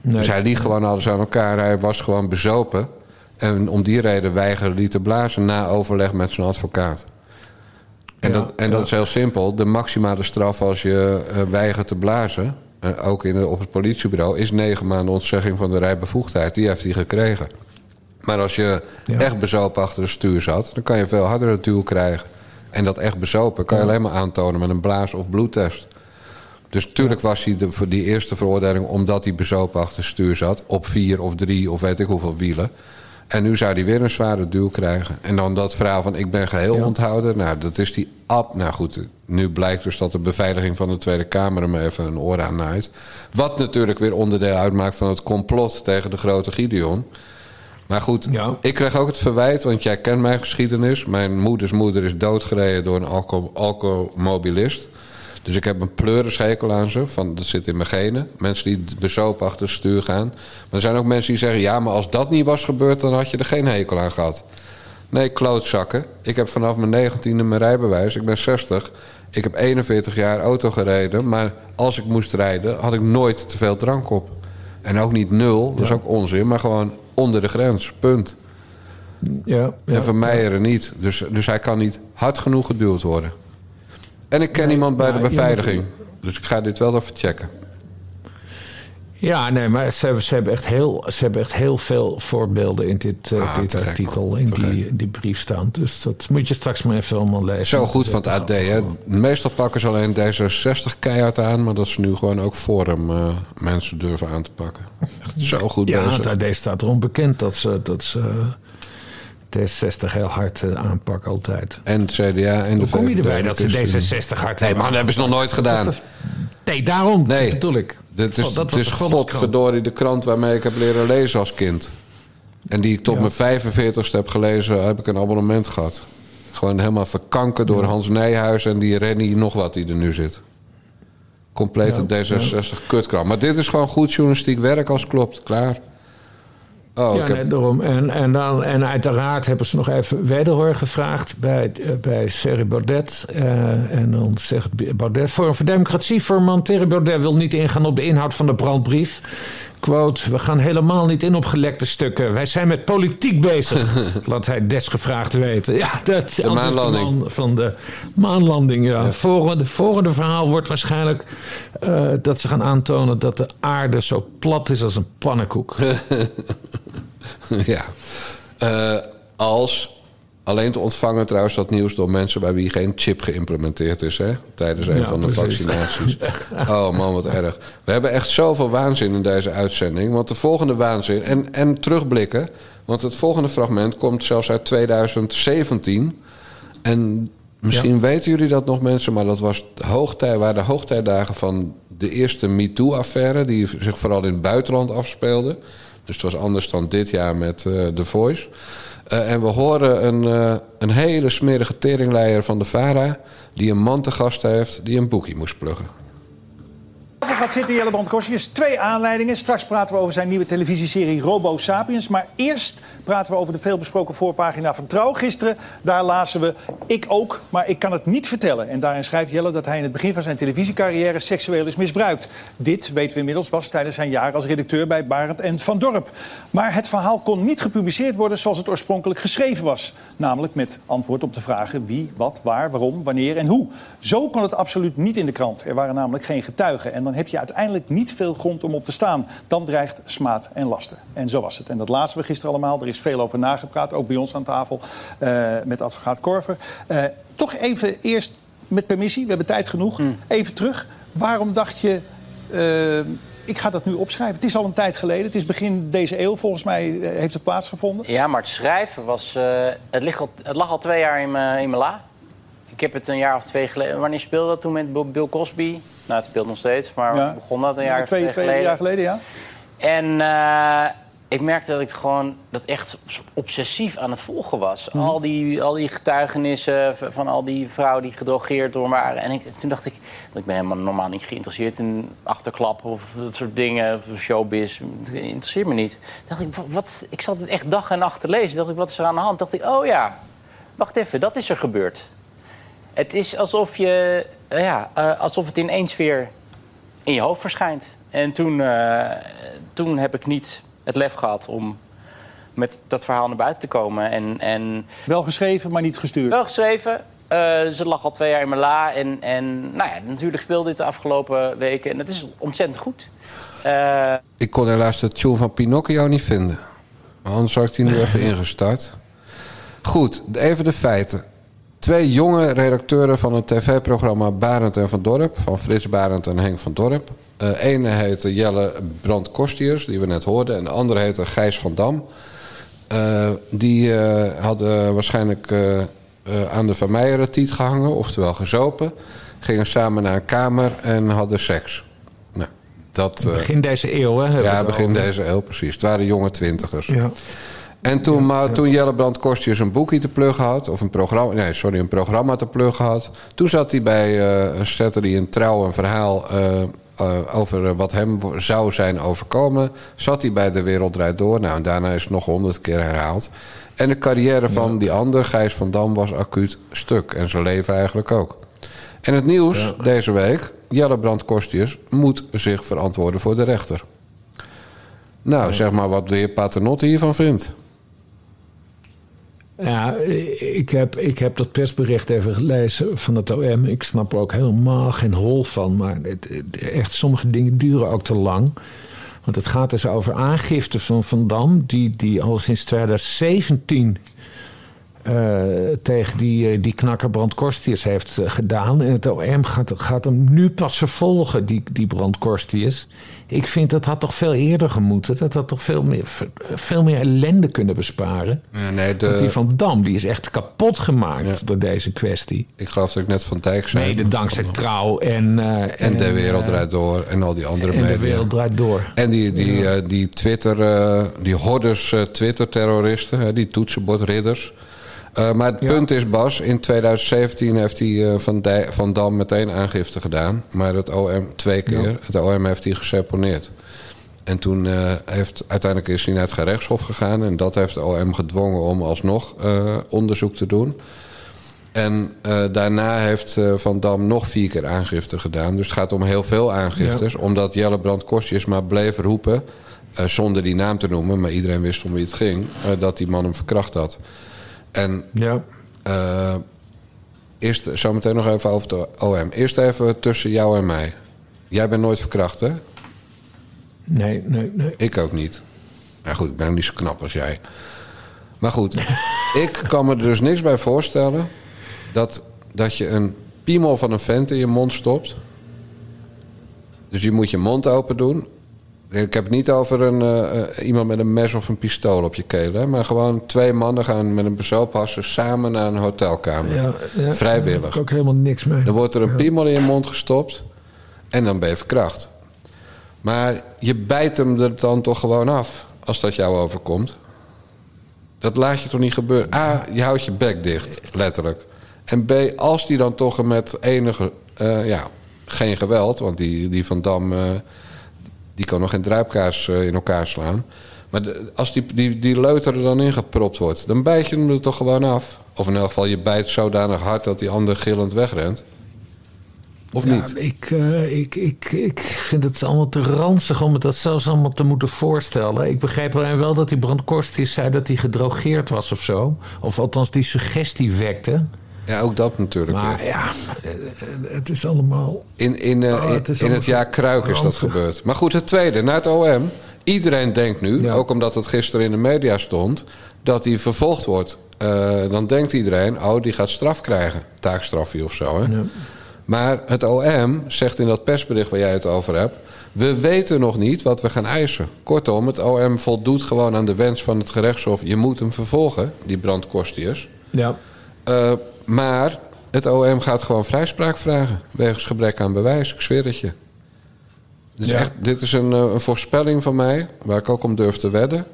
Nee. Dus hij liegt gewoon alles aan elkaar. Hij was gewoon bezopen. En om die reden weigerde hij te blazen na overleg met zijn advocaat. En, Ja, dat, en dat is heel simpel. De maximale straf als je eh, weigert te blazen... eh, ook in op het politiebureau... is negen maanden ontzegging van de rijbevoegdheid. Die heeft hij gekregen. Maar als je echt bezopen achter het stuur zat, dan kan je veel harder het duw krijgen. En dat echt bezopen kan je alleen maar aantonen met een blaas- of bloedtest. Dus natuurlijk was hij de, voor die eerste veroordeling omdat hij bezopen achter stuur zat. Op vier of drie of weet ik hoeveel wielen. En nu zou hij weer een zware duw krijgen. En dan dat verhaal van ik ben geheel onthouden. Nou, dat is die ab. Nou goed, nu blijkt dus dat de beveiliging van de Tweede Kamer hem even een oor aan naait. Wat natuurlijk weer onderdeel uitmaakt van het complot tegen de grote Gideon. Maar goed, ik kreeg ook het verwijt, want jij kent mijn geschiedenis. Mijn moeders moeder is doodgereden door een alco alcoholmobilist. Dus ik heb een pleurenschekel aan ze. Van, dat zit in mijn genen. Mensen die bezopen achter het stuur gaan. Maar er zijn ook mensen die zeggen... ja, maar als dat niet was gebeurd... dan had je er geen hekel aan gehad. Nee, klootzakken. Ik heb vanaf mijn negentiende mijn rijbewijs. Ik ben 60. Ik heb 41 jaar auto gereden. Maar als ik moest rijden... had ik nooit te veel drank op. En ook niet nul. Dat is ook onzin. Maar gewoon onder de grens. Punt. Ja, en van mij er niet. Dus, dus hij kan niet hard genoeg geduwd worden. En ik ken iemand bij de beveiliging. Dus ik ga dit wel even checken. Ja, nee, maar ze hebben, ze hebben, echt, heel, ze hebben echt heel veel voorbeelden in dit, uh, ah, dit artikel, in die, die brief staan. Dus dat moet je straks maar even allemaal lezen. Zo goed van het AD. Hè? Meestal pakken ze alleen D66 keihard aan, maar dat ze nu gewoon ook Forum uh, mensen durven aan te pakken. Echt zo goed ja, bezig. Ja, het AD staat erom bekend dat ze, dat ze D66 heel hard uh, aanpakken altijd. En het CDA en de Hoe kom je erbij dat ze D66 hard Nee, man, dat hebben ze nog nooit gedaan. Nee, daarom nee. bedoel ik. Dit is, dat het is godverdorie de krant waarmee ik heb leren lezen als kind. En die ik tot ja. mijn 45ste heb gelezen, heb ik een abonnement gehad. Gewoon helemaal verkanken door Hans Nijhuis en die Rennie nog wat die er nu zit. Complete D66 kutkrant. Maar dit is gewoon goed journalistiek werk als klopt. Klaar. Oh, ja, nee, daarom. En, en, dan, en uiteraard hebben ze nog even wederhoor gevraagd bij, bij Thierry Baudet. Uh, en dan zegt Baudet... Voor Democratie, voorman Thierry Baudet wil niet ingaan op de inhoud van de brandbrief. Quote, we gaan helemaal niet in op gelekte stukken. Wij zijn met politiek bezig. Laat hij desgevraagd weten. Ja, dat de maanlanding. De van de maanlanding, ja. ja. Volgende, volgende verhaal wordt waarschijnlijk uh, dat ze gaan aantonen dat de aarde zo plat is als een pannenkoek. ja. Uh, als Alleen te ontvangen trouwens dat nieuws door mensen bij wie geen chip geïmplementeerd is hè, tijdens een van de vaccinaties. Oh man, wat erg. We hebben echt zoveel waanzin in deze uitzending. Want de volgende waanzin. En, en terugblikken. Want het volgende fragment komt zelfs uit 2017. En misschien weten jullie dat nog mensen, maar dat was hoogtij, waren de hoogtijdagen van de eerste MeToo-affaire. Die zich vooral in het buitenland afspeelde. Dus het was anders dan dit jaar met uh, The Voice. Uh, en we horen een, uh, een hele smerige teringleier van de VARA... die een man te gast heeft die een boekje moest pluggen gaat zitten, Jelle Twee aanleidingen. Straks praten we over zijn nieuwe televisieserie Robo Sapiens. Maar eerst praten we over de veelbesproken voorpagina van Trouw. Gisteren, daar lazen we ik ook, maar ik kan het niet vertellen. En daarin schrijft Jelle dat hij in het begin van zijn televisiecarrière seksueel is misbruikt. Dit, weten we inmiddels, was tijdens zijn jaar als redacteur bij Barend en Van Dorp. Maar het verhaal kon niet gepubliceerd worden zoals het oorspronkelijk geschreven was. Namelijk met antwoord op de vragen wie, wat, waar, waarom, wanneer en hoe. Zo kon het absoluut niet in de krant. Er waren namelijk geen getuigen. En dan heb je uiteindelijk niet veel grond om op te staan. Dan dreigt smaad en lasten. En zo was het. En dat lazen we gisteren allemaal. Er is veel over nagepraat, ook bij ons aan tafel, uh, met advocaat Korver. Uh, toch even eerst met permissie, we hebben tijd genoeg. Mm. Even terug. Waarom dacht je... Uh, ik ga dat nu opschrijven. Het is al een tijd geleden. Het is begin deze eeuw, volgens mij heeft het plaatsgevonden. Ja, maar het schrijven was... het, ligt al, het lag al twee jaar in mijn la. Ik heb het een jaar of twee geleden... Wanneer speelde dat toen met Bill Cosby? Nou, het speelt nog steeds, maar ja. begon dat een jaar of twee, twee, geleden. Twee jaar geleden, ja. En uh, ik merkte dat ik gewoon dat echt obsessief aan het volgen was. Mm. Al, die, al die getuigenissen van al die vrouwen die gedrogeerd door waren. En ik, toen dacht ik, ik ben helemaal normaal niet geïnteresseerd in achterklappen of dat soort dingen, showbiz. Dat interesseert me niet. Dacht ik, wat, ik zat het echt dag en nacht te lezen. Dacht ik, wat is er aan de hand? Dacht ik, oh ja, wacht even, dat is er gebeurd. Het is alsof, je, uh, ja, uh, alsof het ineens weer in je hoofd verschijnt. En toen, uh, toen heb ik niet het lef gehad om met dat verhaal naar buiten te komen. En, en wel geschreven, maar niet gestuurd? Wel geschreven. ze lag al twee jaar in mijn la. En, en nou ja, natuurlijk speelde dit de afgelopen weken. En het is ontzettend goed. ik kon helaas de tune van Pinocchio niet vinden. Maar anders had ik die nu even ingestart. Goed, even de feiten. Twee jonge redacteuren van het tv-programma Barend en van Dorp... van Frits Barend en Henk van Dorp. De ene heette Jelle Brand Kostiers, die we net hoorden... en de andere heette Gijs van Dam. Uh, die uh, hadden waarschijnlijk aan de Van Meijeretiet gehangen, oftewel gezopen. Gingen samen naar een kamer en hadden seks. Nou, dat, begin deze eeuw, hè? Ja, begin deze eeuw, precies. Het waren jonge twintigers. Ja. En toen, ja. toen Jelle Brand Kostjes een boekje te pluggen had... of een programma, nee, sorry, een programma te pluggen had... toen zat hij bij, zette hij een trouw een verhaal... Uh, over wat hem zou zijn overkomen. Zat hij bij De Wereld Draait Door. Nou, en daarna is het nog honderd keer herhaald. En de carrière van ja. die ander, Gijs van Dam, was acuut stuk. En zijn leven eigenlijk ook. En het nieuws ja. deze week... Jelle Brand Kostius moet zich verantwoorden voor de rechter. Nou, zeg maar wat de heer Paternotte hiervan vindt. Ja, ik heb, ik heb dat persbericht even gelezen van het OM. Ik snap er ook helemaal geen hol van. Maar het, echt, sommige dingen duren ook te lang. Want het gaat dus over aangifte van Van Dam... die, die al sinds 2017 uh, tegen die, die knakker Brand Korstius heeft uh, gedaan. En het OM gaat, gaat hem nu pas vervolgen, die, die Brand Korstius. Ik vind dat had toch veel eerder gemoeten. Dat had toch veel meer, veel meer ellende kunnen besparen. Ja, nee, de... Want die Van Dam die is echt kapot gemaakt ja. door deze kwestie. Ik geloof dat ik net van Dijk zei. Nee, de dankzij van... Trouw en... Uh, en, en De Wereld Draait Door en al die andere en media. De Wereld Draait Door. En die, die, ja. die Twitter, die hordes Twitter-terroristen, die toetsenbordridders... Uh, maar het ja. punt is, Bas, in 2017 heeft hij uh, van, Dij, van Dam meteen aangifte gedaan. Maar het OM twee keer. Ja. Het OM heeft hij geseponeerd. En toen uh, heeft uiteindelijk is hij naar het gerechtshof gegaan. En dat heeft de OM gedwongen om alsnog onderzoek te doen. En daarna heeft Van Dam nog vier keer aangifte gedaan. Dus het gaat om heel veel aangiftes. Ja. Omdat Jelle Brand Kostjes maar bleef roepen... zonder die naam te noemen, maar iedereen wist om wie het ging... dat die man hem verkracht had. En ja. uh, eerst zometeen nog even over de OM. Eerst even tussen jou en mij. Jij bent nooit verkracht, hè? Nee, nee, nee. Ik ook niet. Nou goed, ik ben niet zo knap als jij. Maar goed, ik kan me er dus niks bij voorstellen... dat, dat je een piemel van een vent in je mond stopt. Dus je moet je mond open doen. Ik heb het niet over een, uh, iemand met een mes of een pistool op je keel. Hè? Maar gewoon twee mannen gaan met een bezoekpasser samen naar een hotelkamer. Ja, ja, Vrijwillig. Daar heb ik ook helemaal niks mee. Dan wordt er een ja. piemel in je mond gestopt. En dan ben je verkracht. Maar je bijt hem er dan toch gewoon af. Als dat jou overkomt. Dat laat je toch niet gebeuren. A, je houdt je bek dicht. Letterlijk. En B, als die dan toch met enige... Uh, ja, geen geweld. Want die, die Van Dam... Uh, die kan nog geen druipkaas uh, in elkaar slaan. Maar de, als die, die, die leuter er dan in gepropt wordt, dan bijt je hem er toch gewoon af. Of in elk geval, je bijt zodanig hard dat die ander gillend wegrent. Of ja, niet? Ik, uh, ik, ik, ik vind het allemaal te ranzig om het dat zelfs allemaal te moeten voorstellen. Ik begrijp alleen wel dat die Brand Korstius zei dat hij gedrogeerd was of zo. Of althans die suggestie wekte. Ja, ook dat natuurlijk. Maar ja, ja het is allemaal... In, in, uh, oh, het, in het jaar Kruik is dat gebeurd. Maar goed, het tweede, naar het OM. Iedereen denkt nu, ja. ook omdat het gisteren in de media stond... dat hij vervolgd wordt. Uh, dan denkt iedereen, oh, die gaat straf krijgen. Taakstrafje of zo, hè? Ja. Maar het OM zegt in dat persbericht waar jij het over hebt... we weten nog niet wat we gaan eisen. Kortom, het OM voldoet gewoon aan de wens van het gerechtshof... je moet hem vervolgen, die brandkostius. Ja. Uh, maar het OM gaat gewoon vrijspraak vragen. Wegens gebrek aan bewijs. Ik zweer het je. Dus ja. echt, dit is een, een, voorspelling van mij. Waar ik ook om durf te wedden.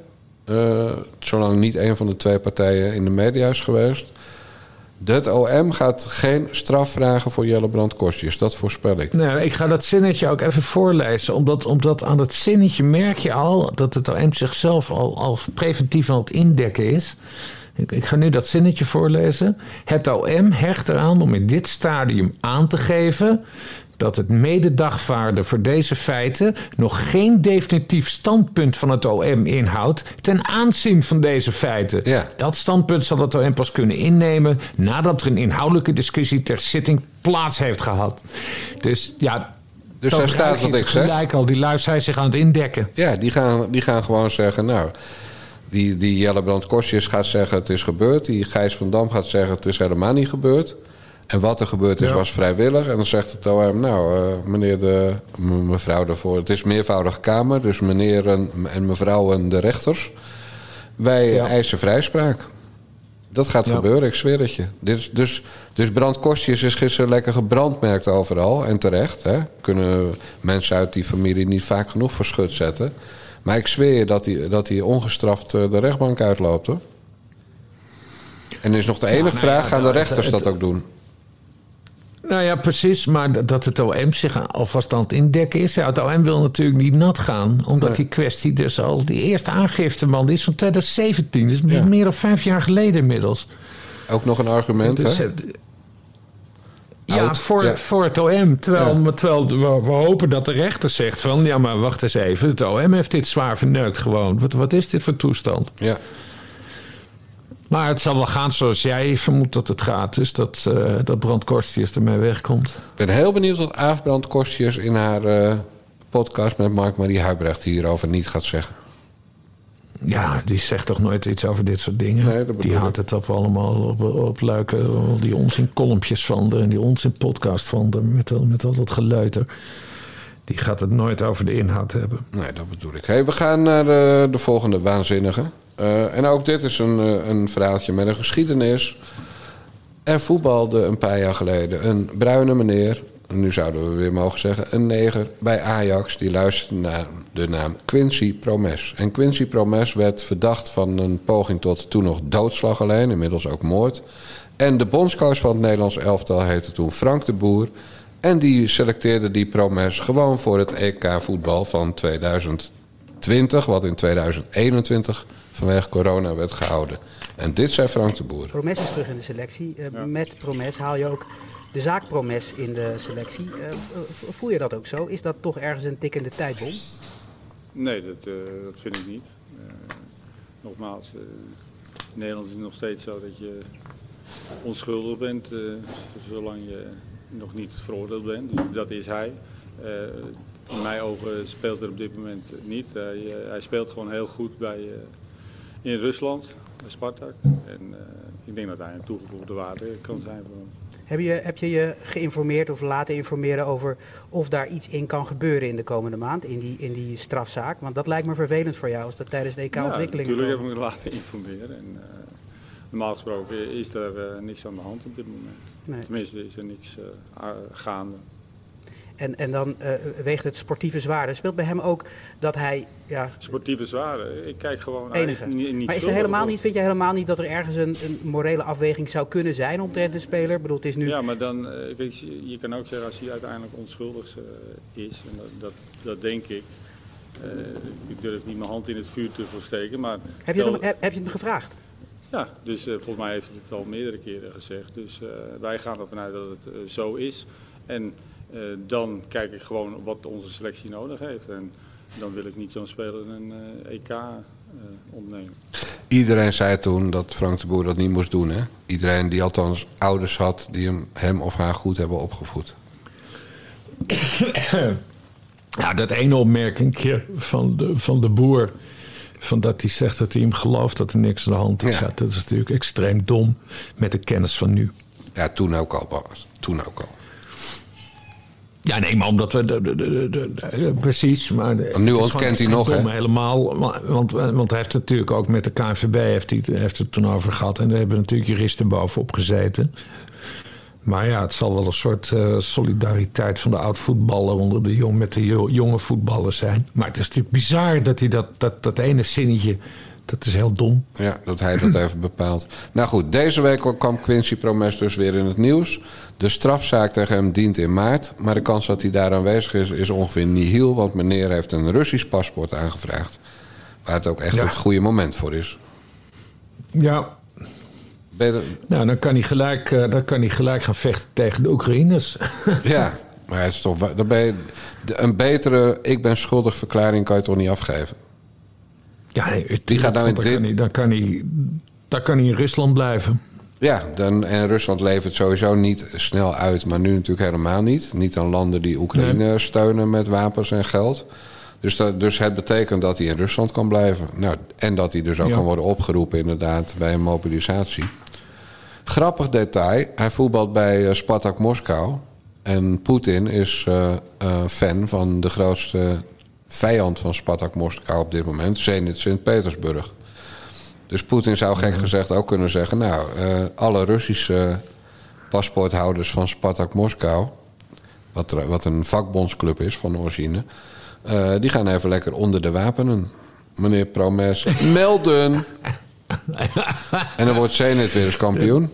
Uh, zolang niet een van de twee partijen in de media is geweest. Het OM gaat geen straf vragen voor Jelle Brand Kostjes. Dat voorspel ik. Nee, ik ga dat zinnetje ook even voorlezen. Omdat, omdat aan dat zinnetje merk je al... dat het OM zichzelf al, al preventief aan het indekken is... Ik, ik, ga nu dat zinnetje voorlezen. Het OM hecht eraan om in dit stadium aan te geven dat het mededagvaarden voor deze feiten nog geen definitief standpunt van het OM inhoudt ten aanzien van deze feiten. Ja. Dat standpunt zal het OM pas kunnen innemen nadat er een inhoudelijke discussie ter zitting plaats heeft gehad. Dus ja. Dus daar staat wat ik zeg. Gelijk al, die lui zijn zich aan het indekken. Ja, die gaan, die gaan gewoon zeggen, nou Die, die Jelle Brand Kostjes gaat zeggen het is gebeurd. Die Gijs van Dam gaat zeggen het is helemaal niet gebeurd. En wat er gebeurd is, Ja. was vrijwillig. En dan zegt het OM, nou, eh, meneer de, mevrouw daarvoor... het is meervoudige kamer, dus meneer en, en mevrouw en de rechters... wij Ja. eisen vrijspraak. Dat gaat Ja. gebeuren, ik zweer het je. Is, dus, dus brandkostjes is gisteren lekker gebrandmerkt overal. En terecht, hè. Kunnen mensen uit die familie niet vaak genoeg voor schut zetten. Maar ik zweer je dat hij, dat hij ongestraft eh, de rechtbank uitloopt, hoor. En er is nog de enige nou vraag, gaan de rechters het- dat ook doen? Nou ja, precies. Maar dat het OM zich alvast aan het indekken is. Ja, het OM wil natuurlijk niet nat gaan. Omdat Nee. die kwestie dus al... Die eerste aangifte, man, die is van 2017. Dus Ja. meer dan vijf jaar geleden inmiddels. Ook nog een argument, Dus, hè? Ja, voor, ja. voor het OM. Terwijl, Ja. terwijl we, we hopen dat de rechter zegt van... ja, maar wacht eens even. Het OM heeft dit zwaar verneukt gewoon. Wat, wat is dit voor toestand? Ja. Maar het zal wel gaan zoals jij vermoedt dat het gaat. Dus dat, eh dat brandkostjes ermee wegkomt. Ik ben heel benieuwd wat Aaf Brandkostjes in haar eh, podcast met Mark-Marie Huibrecht hierover niet gaat zeggen. Ja, die zegt toch nooit iets over dit soort dingen. Nee, die houdt het op allemaal op, op al die onzin kolompjes van de en die onzin podcast van de met, al- met al dat geleuter. Die gaat het nooit over de inhoud hebben. Nee, dat bedoel ik. Hey, we gaan naar de, de volgende waanzinnige. Eh, en ook dit is een, eh, een verhaaltje met een geschiedenis. Er voetbalde een paar jaar geleden een bruine meneer... nu zouden we weer mogen zeggen, een neger bij Ajax... die luisterde naar de naam Quincy Promes. En Quincy Promes werd verdacht van een poging tot toen nog doodslag alleen... inmiddels ook moord. En de bondscoach van het Nederlands elftal heette toen Frank de Boer... En die selecteerde die Promes gewoon voor het EK voetbal van 2020, wat in 2021 vanwege corona werd gehouden. En dit zei Frank de Boer. Promes is terug in de selectie. Eh, Met Promes haal je ook de zaak Promes in de selectie. Eh, voel je dat ook zo? Is dat toch ergens een tikkende tijdbom? Nee, dat, eh, dat vind ik niet. Eh, nogmaals, in Nederland is het nog steeds zo dat je onschuldig bent, zolang je nog niet veroordeeld bent. Dus dat is hij. In mijn ogen speelt er op dit moment niet. Hij, hij speelt gewoon heel goed bij, in Rusland, bij Spartak. En ik denk dat hij een toegevoegde waarde kan zijn voor. Heb je, heb je je geïnformeerd of laten informeren over of daar iets in kan gebeuren in de komende maand, in die, in die strafzaak? Want dat lijkt me vervelend voor jou als dat tijdens de EK-ontwikkeling Ja, natuurlijk heb ik me laten informeren. En, eh, normaal gesproken is er eh, niks aan de hand op dit moment. Nee. Tenminste, is er niks eh, gaande. En, en dan eh, weegt het sportieve zwaarder. Speelt bij hem ook dat hij ja, Sportieve zware, ik kijk gewoon... enige. is niet, niet maar is er helemaal niet, vind jij helemaal niet dat er ergens een, een morele afweging zou kunnen zijn omtrent de speler? Ik bedoel, het is nu... Ja, maar dan, eh, weet je, je kan ook zeggen als hij uiteindelijk onschuldig eh, is, en dat, dat, dat denk ik. Ik durf niet mijn hand in het vuur te versteken, maar... heb, je hem, heb, heb je hem gevraagd? Ja, dus volgens mij heeft hij het al meerdere keren gezegd. Dus wij gaan ervan uit dat het zo is. En dan kijk ik gewoon wat onze selectie nodig heeft. En dan wil ik niet zo'n speler een eh, EK eh, ontnemen. Iedereen zei toen dat Frank de Boer dat niet moest doen. Hè? Iedereen die althans ouders had die hem, hem of haar goed hebben opgevoed. Ja, dat ene opmerkingje van de, van de boer. Van dat hij zegt dat hij hem gelooft dat er niks aan de hand is. Ja. Dat is natuurlijk extreem dom met de kennis van nu. Ja, toen ook al, Bas. Toen ook al. Ja, nee, maar omdat we. De, de, de, de- de- precies. Maar nu ontkent hij nog, hè? Helemaal. Want, want hij heeft het natuurlijk ook met de KNVB heeft hij, heeft het toen over gehad. En daar hebben natuurlijk juristen bovenop gezeten. Maar ja, het zal wel een soort eh, solidariteit van de oud-voetballer onder de jong, met de jo- jonge voetballers zijn. Maar het is natuurlijk bizar dat hij dat, dat, dat ene zinnetje. Dat is heel dom. Ja, dat hij dat heeft bepaald. Nou goed, deze week kwam Quincy Promes dus weer in het nieuws. De strafzaak tegen hem dient in maart. Maar de kans dat hij daar aanwezig is, is ongeveer nihil. Want meneer heeft een Russisch paspoort aangevraagd. Waar het ook echt Ja. het goede moment voor is. Ja, nou, dan kan hij gelijk, eh, dan kan hij gelijk gaan vechten tegen de Oekraïners. ja, maar het is toch, dan ben je, de- een betere ik ben schuldig verklaring kan je toch niet afgeven? Ja, nee, Die gaat nou in dan, kan hij, dan, kan hij, dan kan hij in Rusland blijven. Ja, dan, en Rusland levert sowieso niet snel uit, maar nu natuurlijk helemaal niet. Niet aan landen die Oekraïne steunen met wapens en geld. Dus, dat, dus het betekent dat hij in Rusland kan blijven. Nou, en dat hij dus ook Ja. kan worden opgeroepen inderdaad bij een mobilisatie. Grappig detail, hij voetbalt bij eh, Spartak Moskou. En Poetin is eh, fan van de grootste vijand van Spartak Moskou op dit moment, Zenit Sint-Petersburg. Dus Poetin zou gek gezegd ook kunnen zeggen... nou, eh, alle Russische paspoorthouders van Spartak Moskou... wat, er- wat een vakbondsclub is van origine... eh, die gaan even lekker onder de wapenen. Meneer Promes, melden! en dan wordt Zenit weer eens kampioen.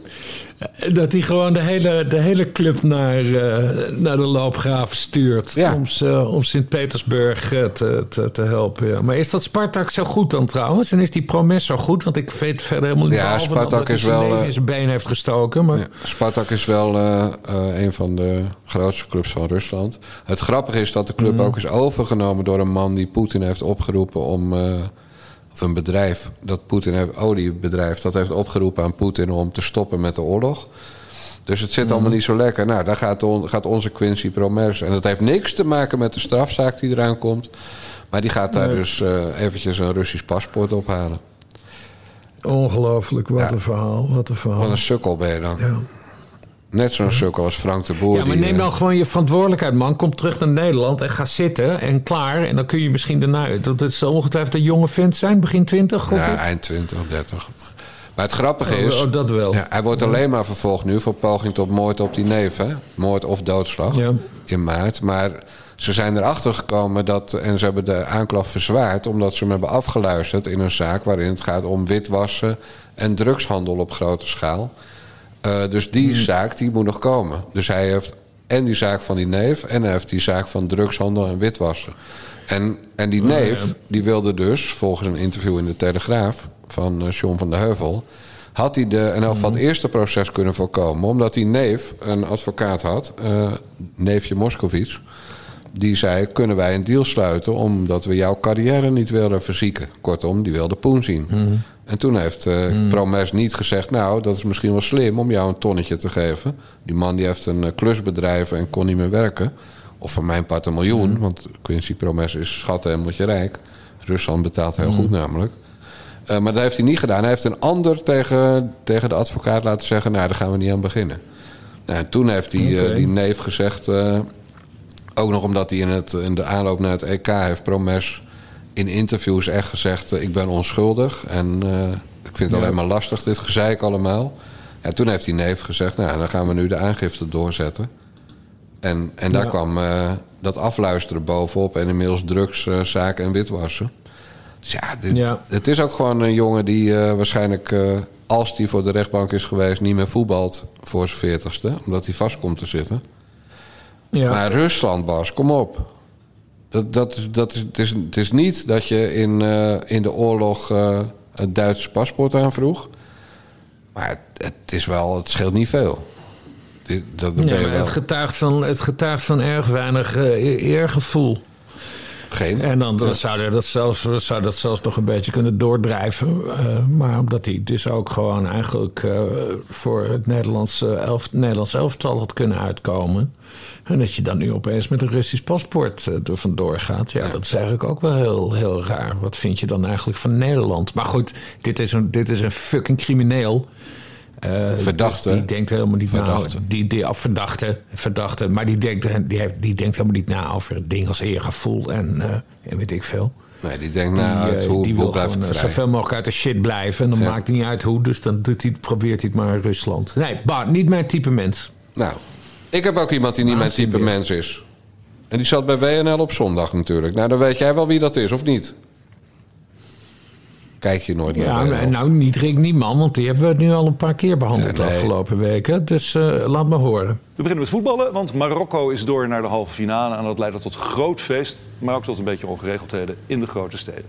Dat hij gewoon de hele, de hele club naar, eh, naar de loopgraven stuurt. Ja. Om, om Sint-Petersburg eh, te, te, te helpen. ja. Maar is dat Spartak zo goed dan trouwens? En is die Promes zo goed? Want ik weet verder helemaal niet. Ja, Spartak is zijn wel, eh, in zijn been heeft gestoken. Maar Ja, Spartak is wel eh, eh, een van de grootste clubs van Rusland. Het grappige is dat de club ook is overgenomen door een man die Poetin heeft opgeroepen om. Of een bedrijf, dat Poetin heeft, oliebedrijf, dat heeft opgeroepen aan Poetin om te stoppen met de oorlog. Dus het zit allemaal niet zo lekker. Nou, daar gaat, on- gaat onze Quincy Promes. En dat heeft niks te maken met de strafzaak die eraan komt. Maar die gaat daar dus eh, eventjes een Russisch paspoort ophalen. ongelooflijk, wat Ja. een verhaal. Wat een verhaal. Wat een sukkel ben je dan. Ja. Net zo'n sukkel als Frank de Boer. Ja, maar neem eh, dan gewoon je verantwoordelijkheid, man. Kom terug naar Nederland en ga zitten en klaar. En dan kun je misschien daarna... Dat zal ongetwijfeld een jonge vent zijn, begin 20, gok Ja, eind 20, 30. Maar het grappige Oh, is... oh, dat wel. Ja, hij wordt alleen maar vervolgd nu voor poging tot moord op die neef. Hè? Moord of doodslag Ja. in maart. Maar ze zijn erachter gekomen dat... en ze hebben de aanklacht verzwaard... omdat ze hem hebben afgeluisterd in een zaak... waarin het gaat om witwassen en drugshandel op grote schaal. Eh, dus die Hmm. zaak die moet nog komen. Dus hij heeft en die zaak van die neef... en hij heeft die zaak van drugshandel en witwassen. En, en die neef, die wilde dus, volgens een interview in de Telegraaf... van eh, John van der Heuvel... had hij de, in elk geval het eerste proces kunnen voorkomen... omdat die neef een advocaat had, eh, neefje Moskovits... die zei, kunnen wij een deal sluiten... omdat we jouw carrière niet willen verzieken. Kortom, die wilde poen zien. En toen heeft eh Promes niet gezegd... nou, dat is misschien wel slim om jou een tonnetje te geven. Die man die heeft een eh, klusbedrijf en kon niet meer werken. Of van mijn part een miljoen. Want Quincy Promes is schatten en je rijk. Rusland betaalt heel goed namelijk. Eh, maar dat heeft hij niet gedaan. Hij heeft een ander tegen, tegen de advocaat laten zeggen... nou, daar gaan we niet aan beginnen. Nou, en toen heeft die, die neef gezegd... ook nog omdat hij in, het, in de aanloop naar het EK heeft Promes... in interviews echt gezegd... eh, ik ben onschuldig en eh, ik vind het alleen maar lastig, dit gezeik allemaal. Ja, toen heeft die neef gezegd... nou, dan gaan we nu de aangifte doorzetten. En, en daar Ja. kwam eh, dat afluisteren bovenop... en inmiddels drugszaken en witwassen. Dus ja, dit, het is ook gewoon een jongen die waarschijnlijk... als die voor de rechtbank is geweest... niet meer voetbalt voor zijn veertigste... omdat hij vast komt te zitten... Ja. Maar Rusland, Bas, kom op. Dat, dat, dat is, het, is, het is niet dat je in, eh, in de oorlog eh, het Duitse paspoort aanvroeg. Maar het, het is wel, het scheelt niet veel. Dat maar wel het, getuigt van, het getuigt van erg weinig eh, eer- eergevoel. Geen. En dan, dan zou, dat zelfs, zou dat zelfs nog een beetje kunnen doordrijven. eh, maar omdat hij dus ook gewoon eigenlijk eh, voor het Nederlandse elf, Nederlands elftal had kunnen uitkomen. En dat je dan nu opeens met een Russisch paspoort eh, er vandoor gaat. Ja, dat is eigenlijk ook wel heel, heel raar. Wat vind je dan eigenlijk van Nederland? Maar goed, dit is een, dit is een fucking crimineel. Eh, Verdachte. dus die denkt helemaal niet Verdachte. na. Die, die, verdachte, verdachte. Maar die denkt, die, die denkt helemaal niet na over het ding als eergevoel en, eh, en weet ik veel. Nee, die denkt Die, nou, uit hoe, die hoe wil gewoon zoveel mogelijk uit de shit blijven. En dan Ja. maakt het niet uit hoe. Dus dan doet hij, probeert hij het maar in Rusland. Nee, bah, niet mijn type mens. Nou, ik heb ook iemand die niet mijn type mens is. En die zat bij WNL op zondag natuurlijk. Nou, dan weet jij wel wie dat is, of niet? Kijk je nooit Ja, naar nou niet Rick Nieman, want die hebben we nu al een paar keer behandeld Ja, de nee. afgelopen weken. Dus eh, laat me horen. We beginnen met voetballen, want Marokko is door naar de halve finale. En dat leidt tot groot feest, maar ook tot een beetje ongeregeldheden in de grote steden.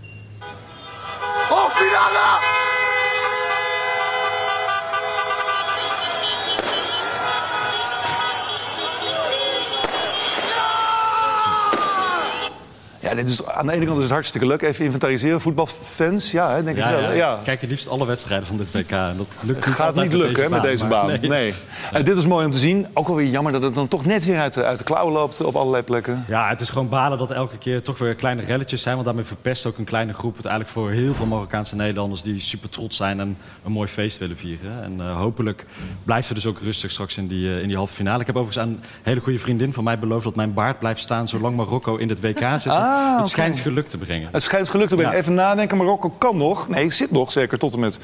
Ja, dit is, aan de ene kant is het hartstikke leuk. Even inventariseren. Voetbalfans, ja, hè, denk ik wel. Ja, Ik kijk het liefst alle wedstrijden van dit WK. En dat lukt niet Gaat niet met lukken hè, met deze baan. maar Nee. En dit is mooi om te zien. Ook alweer jammer dat het dan toch net weer uit de, uit de klauwen loopt op allerlei plekken. Ja, het is gewoon balen dat elke keer toch weer kleine relletjes zijn. Want daarmee verpest ook een kleine groep het eigenlijk voor heel veel Marokkaanse Nederlanders die super trots zijn en een mooi feest willen vieren. En eh, hopelijk blijft het dus ook rustig straks in die, eh, in die halve finale. Ik heb overigens aan een hele goede vriendin van mij beloofd dat mijn baard blijft staan zolang Marokko in het WK zit. Ah, het oké. schijnt geluk te brengen. Het schijnt geluk te brengen. Ja. Even nadenken, Marokko kan nog. Nee, zit nog zeker tot en met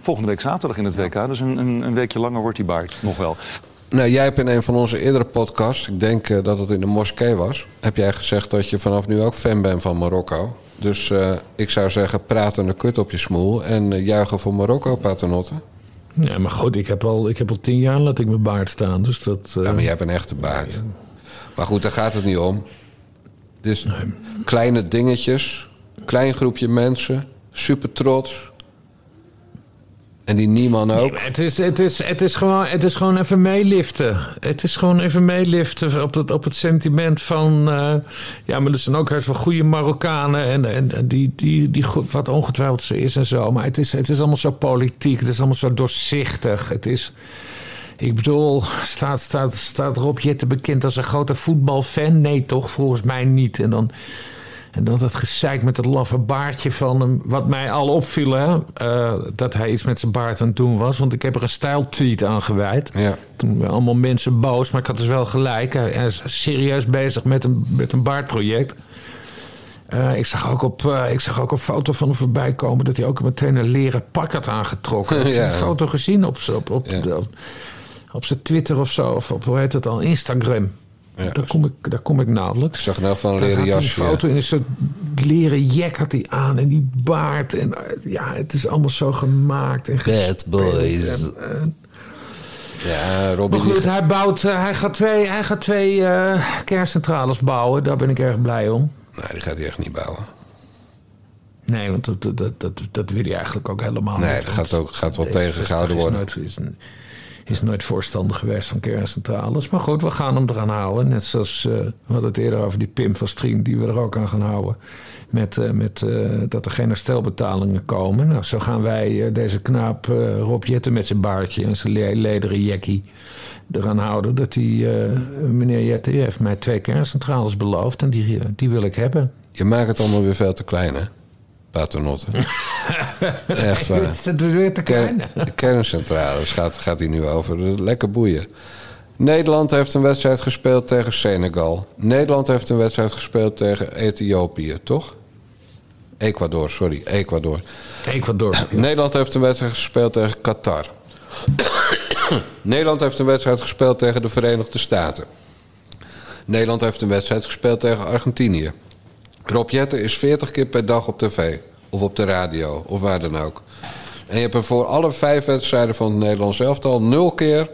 volgende week zaterdag in het WK. Dus een, een, een weekje langer wordt die baard nog wel. Nou, jij hebt in een van onze eerdere podcasts, ik denk eh, dat het in de moskee was, heb jij gezegd dat je vanaf nu ook fan bent van Marokko. Dus eh, ik zou zeggen, praten een kut op je smoel en eh, juichen voor Marokko, paternotte. Ja, maar goed, ik heb al, ik heb al tien jaar laat ik mijn baard staan. Dus dat, eh, Ja, maar jij hebt een echte baard. Maar goed, daar gaat het niet om. Dus kleine dingetjes, klein groepje mensen, super trots. En die Nieman ook. Het is, het, is, het, is gewoon, het is gewoon even meeliften. Het is gewoon even meeliften op het, op het sentiment van... eh, ja, maar er zijn ook heel veel goede Marokkanen... en, en die, die, die wat ongetwijfeld zo is en zo. Maar het is, het is allemaal zo politiek. Het is allemaal zo doorzichtig. Het is... Ik bedoel, staat, staat, staat Rob Jetten bekend als een grote voetbalfan? Nee, toch? Volgens mij niet. En dan... En dan dat gezeik met het laffe baardje van hem. Wat mij al opviel, hè, eh, dat hij iets met zijn baard aan het doen was. Want ik heb er een stijltweet aan gewijd. Ja. Toen waren allemaal mensen boos, maar ik had dus wel gelijk. Hij hij is serieus bezig met een, met een baardproject. Eh, ik, zag ook op, eh, ik zag ook een foto van hem voorbij komen... dat hij ook meteen een leren pak had aangetrokken. Ja. een foto gezien op, op, op, Ja. op, op zijn Twitter of zo. Of op, hoe heet het al? Instagram. Ja. Daar, kom ik, daar kom ik nauwelijks. Ik zag nou van een leren jasje. Een foto in een soort leren jack had hij aan. En die baard. En ja, het is allemaal zo gemaakt. En Bad boys. en, eh, Ja, Robin. maar goed, die- hij, bouwt, eh, hij gaat twee, hij gaat twee eh, kerncentrales bouwen. Daar ben ik erg blij om. Nee, die gaat hij echt niet bouwen. Nee, want dat, dat, dat, dat, dat wil hij eigenlijk ook helemaal Nee, niet. dat want gaat ook- gaat wel D66 tegengehouden is worden. Nooit, is, een- is nooit voorstander geweest van kerncentrales. Maar goed, we gaan hem eraan houden. Net zoals eh, we hadden het eerder over die Pim van Strien... die we er ook aan gaan houden. Met, eh, met, eh, dat er geen herstelbetalingen komen. Nou, zo gaan wij deze knaap Rob Jetten met zijn baardje... en zijn le- lederen jackie eraan houden... dat eh, meneer Jetten die heeft mij twee kerncentrales beloofd... en die, die wil ik hebben. Je maakt het allemaal weer veel te klein, hè? Paternotte. Echt waar. Is het weer te klein? Kern, kerncentrales gaat, gaat hij nu over. Lekker boeien. Nederland heeft een wedstrijd gespeeld tegen Senegal. Nederland heeft een wedstrijd gespeeld tegen Ethiopië, toch? Ecuador, sorry, Ecuador. Ecuador. Nederland heeft een wedstrijd gespeeld tegen Qatar. Nederland heeft een wedstrijd gespeeld tegen de Verenigde Staten. Nederland heeft een wedstrijd gespeeld tegen Argentinië. Rob Jetten is 40 keer per dag op tv. Of op de radio, of waar dan ook. En je hebt er voor alle vijf wedstrijden van het Nederlands elftal... nul keer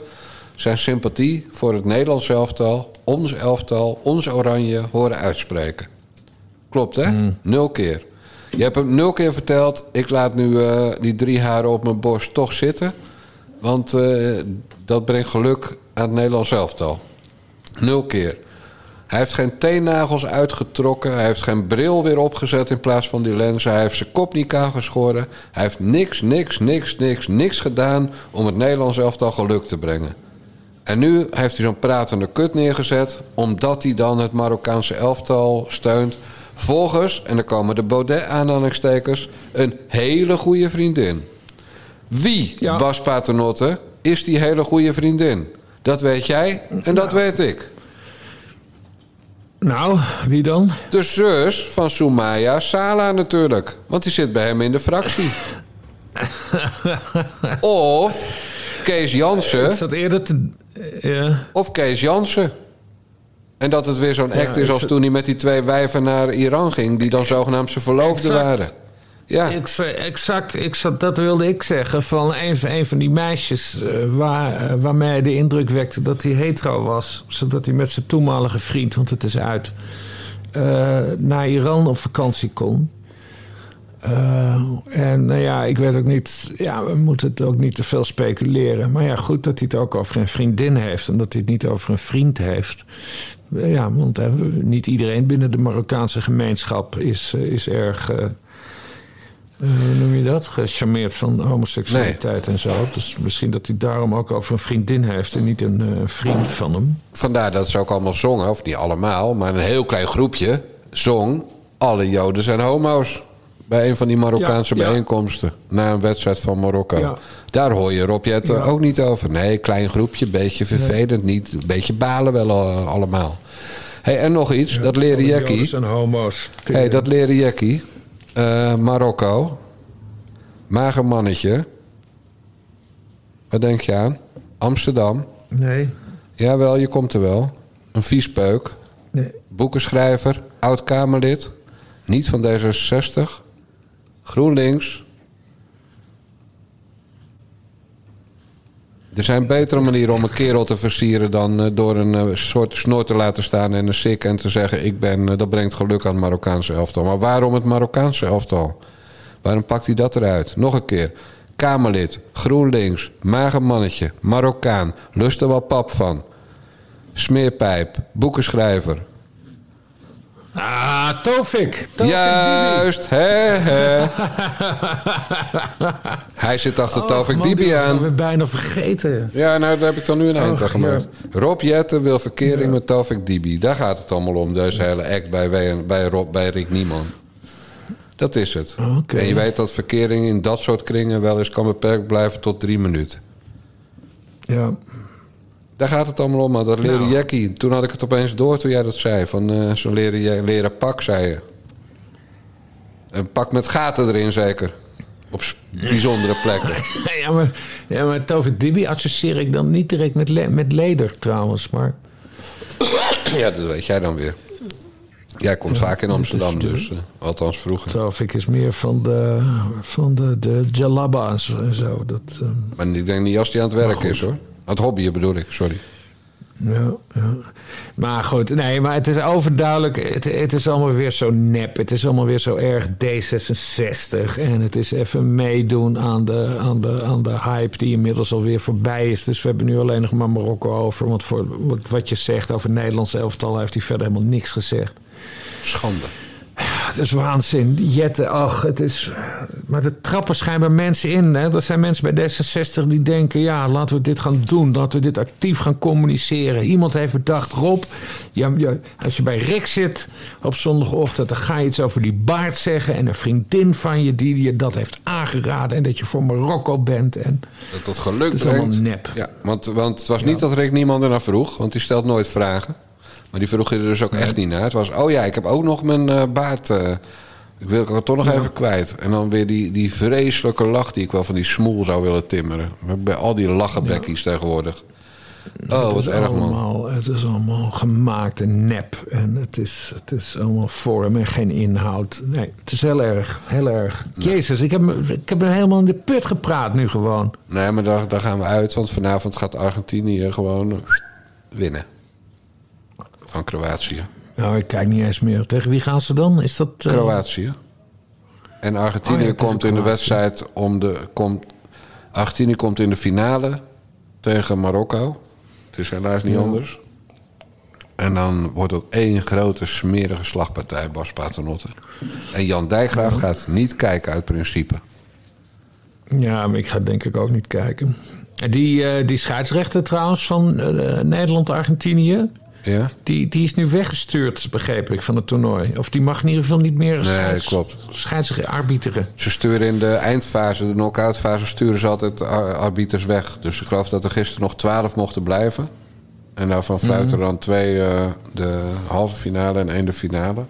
zijn sympathie voor het Nederlands elftal... ons elftal, ons oranje, horen uitspreken. Klopt, hè? Nul keer. Je hebt hem nul keer verteld... ik laat nu eh, die drie haren op mijn borst toch zitten... want eh, dat brengt geluk aan het Nederlands elftal. Nul keer. Hij heeft geen teennagels uitgetrokken. Hij heeft geen bril weer opgezet in plaats van die lenzen. Hij heeft zijn kop niet kaal geschoren. Hij heeft niks, niks, niks, niks, niks gedaan... om het Nederlands elftal geluk te brengen. En nu heeft hij zo'n pratende kut neergezet... omdat hij dan het Marokkaanse elftal steunt... volgens, en dan komen de Baudet-aanhalingstekens... een hele goede vriendin. Wie, Ja. Bas Paternotte, is die hele goede vriendin? Dat weet jij en dat weet ik. Nou, wie dan? De zus van Soumaya Sala natuurlijk. Want die zit bij hem in de fractie. of Kees Jansen. zat eerder te... Ja. Of Kees Jansen. En dat het weer zo'n act is als toen hij met die twee wijven naar Iran ging... die dan zogenaamd zijn verloofden waren. Ja, exact, zat, dat wilde ik zeggen. Van een, van- die meisjes eh, waar, eh, waarmee hij de indruk wekte dat hij hetero was. Zodat hij met zijn toenmalige vriend, want het is uit, eh, naar Iran op vakantie kon. En nou ja, ik weet ook niet. Ja, we moeten het ook niet te veel speculeren. Maar ja, goed dat hij het ook over een vriendin heeft. En dat hij het niet over een vriend heeft. Ja, want niet iedereen binnen de Marokkaanse gemeenschap is, is erg. Eh, hoe noem je dat? Gecharmeerd van homoseksualiteit en zo. Dus misschien dat hij daarom ook over een vriendin heeft en niet een eh, vriend van hem. Vandaar dat ze ook allemaal zongen, of niet allemaal, maar een heel klein groepje zong. Alle Joden zijn homo's. Bij een van die Marokkaanse Ja, ja. bijeenkomsten. Na een wedstrijd van Marokko. Ja. Daar hoor je Rob Jetten Ja. ook niet over. Nee, klein groepje, beetje vervelend. Niet, een beetje balen wel eh, allemaal. Hey, en nog iets, dat leren Jackie. Joden zijn homo's. hey, dat leren Jackie. Eh, Marokko. Mager mannetje. Wat denk je aan? Amsterdam. Nee. Jawel, je komt er wel. Een viespeuk. Nee. Boekenschrijver. Oud-Kamerlid. Niet van D66. GroenLinks. Er zijn betere manieren om een kerel te versieren dan eh, door een eh, soort snor te laten staan en een sik en te zeggen: ik ben, eh, dat brengt geluk aan het Marokkaanse elftal. Maar waarom het Marokkaanse elftal? Waarom pakt hij dat eruit? Nog een keer. Kamerlid, GroenLinks, mager mannetje, Marokkaan, lust er wel pap van. Smeerpijp, boekenschrijver. Ah, Tofik. Tofik Juist, hè, hè. Hij zit achter Tovik Oh, man, die Dibi ik aan. alweer bijna vergeten. Ja, nou, daar heb ik dan nu een eind aan gemaakt. Rob Jetten wil verkering met Tovik Dibi. Daar gaat het allemaal om, deze hele act bij, W- bij, Rob, bij Rick Nieman. Dat is het. En je weet dat verkering in dat soort kringen wel eens kan beperkt blijven tot drie minuten. Ja. Daar gaat het allemaal om, maar dat leren Nou. Jackie. Toen had ik het opeens door toen jij dat zei. Van eh zo'n leren, leren pak, zei je. Een pak met gaten erin zeker. Op bijzondere plekken. Ja, maar, ja, maar Tovik Dibi associeer ik dan niet direct met, le- met leder trouwens. Maar Ja, dat weet jij dan weer. Jij komt vaak in Amsterdam, dus. eh, althans vroeger. Tovik is meer van de, van de, de jalabba's en zo. Dat, ehm, Maar ik denk niet als die aan het werk is, hoor. Het hobbyen bedoel ik, sorry. Ja, ja. Maar goed, nee, maar het is overduidelijk. Het, het is allemaal weer zo nep. Het is allemaal weer zo erg D66. En het is even meedoen aan de, aan de, aan de hype die inmiddels alweer voorbij is. Dus we hebben nu alleen nog maar Marokko over. Want voor wat, wat je zegt over het Nederlandse elftal heeft hij verder helemaal niks gezegd. Schande. Het is waanzin. Die Jetten, ach, het is... Maar er trappen schijnbaar mensen in. Hè? Er zijn mensen bij D66 die denken... ja, laten we dit gaan doen. Laten we dit actief gaan communiceren. Iemand heeft bedacht, Rob... Ja, ja, als je bij Rick zit op zondagochtend... dan ga je iets over die baard zeggen... en een vriendin van je die je dat heeft aangeraden... en dat je voor Marokko bent. En Dat dat geluk Het is allemaal nep. Ja, want, want het was niet dat Rick niemand ernaar vroeg, want die stelt nooit vragen. Maar die vroeg je er dus ook echt niet naar. Het was, oh ja, ik heb ook nog mijn eh, baard. eh, ik wil het toch nog even kwijt. En dan weer die, die vreselijke lach die ik wel van die smoel zou willen timmeren. Bij al die lachenbekkies tegenwoordig. Oh, het, wat is erg man. allemaal, het is allemaal gemaakt en nep. En het is, het is allemaal vorm en geen inhoud. Nee, het is heel erg, heel erg. Jezus, ik heb, ik heb helemaal in de put gepraat nu gewoon. Nee, maar daar, daar gaan we uit, want vanavond gaat Argentinië gewoon winnen. Van Kroatië. Nou, ik kijk niet eens meer. Tegen wie gaan ze dan? Is dat... eh, Kroatië. En Argentinië Oh ja, komt in de wedstrijd om de. Komt, Argentinië komt in de finale tegen Marokko. Het is helaas niet Ja. anders. En dan wordt het één grote smerige slagpartij, Bas Paternotte. En Jan Dijkgraaf gaat niet kijken uit principe. Ja, maar ik ga denk ik ook niet kijken. En Die, eh, die scheidsrechter trouwens van eh, Nederland-Argentinië... Ja? Die, die is nu weggestuurd, begreep ik, van het toernooi. Of die mag in ieder geval niet meer Nee, klopt. arbiteren. Ze sturen in de eindfase, de knock-out fase, sturen ze altijd ar- arbiters weg. Dus ik geloof dat er gisteren nog twaalf mochten blijven. En daarvan fluiten er dan twee eh, de halve finale en één de finale.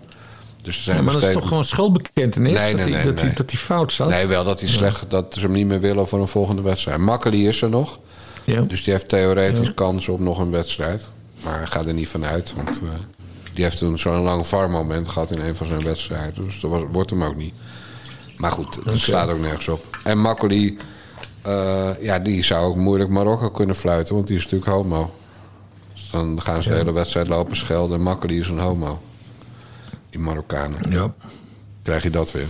Dus er zijn Ja, maar dat is toch gewoon schuldbekentenis? Nee, dat, nee, hij, nee, dat, nee. Hij, dat hij fout zat? Nee, wel dat hij slecht, dat ze hem niet meer willen voor een volgende wedstrijd. Makkeli is er nog. Ja. Dus die heeft theoretisch Ja. kans op nog een wedstrijd. Maar gaat er niet van uit. Want eh, die heeft toen zo'n lang VAR-moment gehad in een van zijn wedstrijden. Dus dat was- wordt hem ook niet. Maar goed, dat slaat ook nergens op. En Makkeli, eh, ja, die zou ook moeilijk Marokko kunnen fluiten. Want die is natuurlijk homo. Dus dan gaan ze de hele wedstrijd lopen schelden. En Makkeli is een homo. Die Marokkanen. Ja. Krijg je dat weer.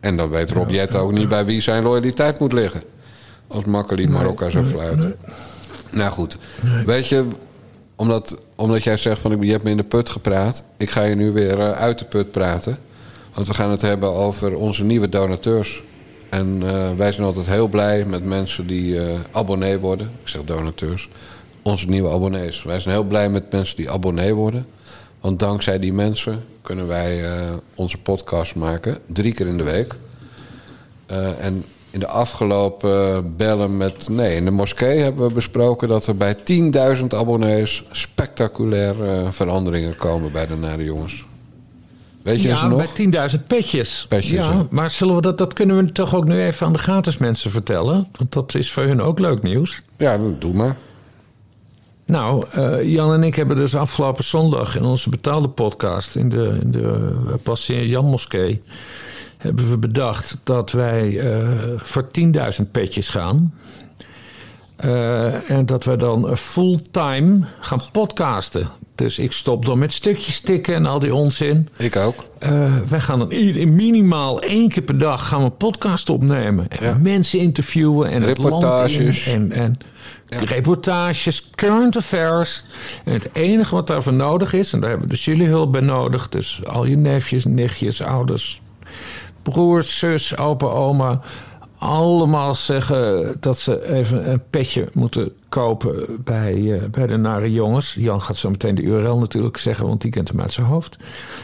En dan weet Rob Jet ook niet bij wie zijn loyaliteit moet liggen. Als Makkeli Marokka zou fluiten. Nou goed, weet je, omdat, omdat jij zegt van je hebt me in de put gepraat. Ik ga je nu weer eh, uit de put praten. Want we gaan het hebben over onze nieuwe donateurs. En eh, wij zijn altijd heel blij met mensen die eh, abonnee worden. Ik zeg donateurs. Onze nieuwe abonnees. Wij zijn heel blij met mensen die abonnee worden. Want dankzij die mensen kunnen wij onze podcast maken. Drie keer in de week. En in de afgelopen bellen met... Nee, in de moskee hebben we besproken dat er bij 10.000 abonnees... spectaculair eh, veranderingen komen bij de Nare Jongens. Weet je ja, ze nog? bij 10.000 petjes. Petjes, ja, hè? maar zullen we dat, dat kunnen we toch ook nu even aan de gratis mensen vertellen? Want dat is voor hun ook leuk nieuws. Ja, doe maar. Nou, eh, Jan en ik hebben dus afgelopen zondag in onze betaalde podcast... in de, in de Passeer Jan Moskee... hebben we bedacht dat wij eh, voor 10.000 petjes gaan. Eh, en dat we dan fulltime gaan podcasten. Dus ik stop dan met stukjes tikken en al die onzin. Ik ook. Eh, wij gaan dan minimaal één keer per dag gaan we een podcast opnemen. En mensen interviewen en. Reportages. En, en reportages, current affairs. En het enige wat daarvoor nodig is, en daar hebben dus jullie hulp bij nodig. Dus al je neefjes, nichtjes, ouders, broers, zus, opa, oma. Allemaal zeggen dat ze even een petje moeten kopen bij, eh, bij de Nare Jongens. Jan gaat zo meteen de URL natuurlijk zeggen, want die kent hem uit zijn hoofd.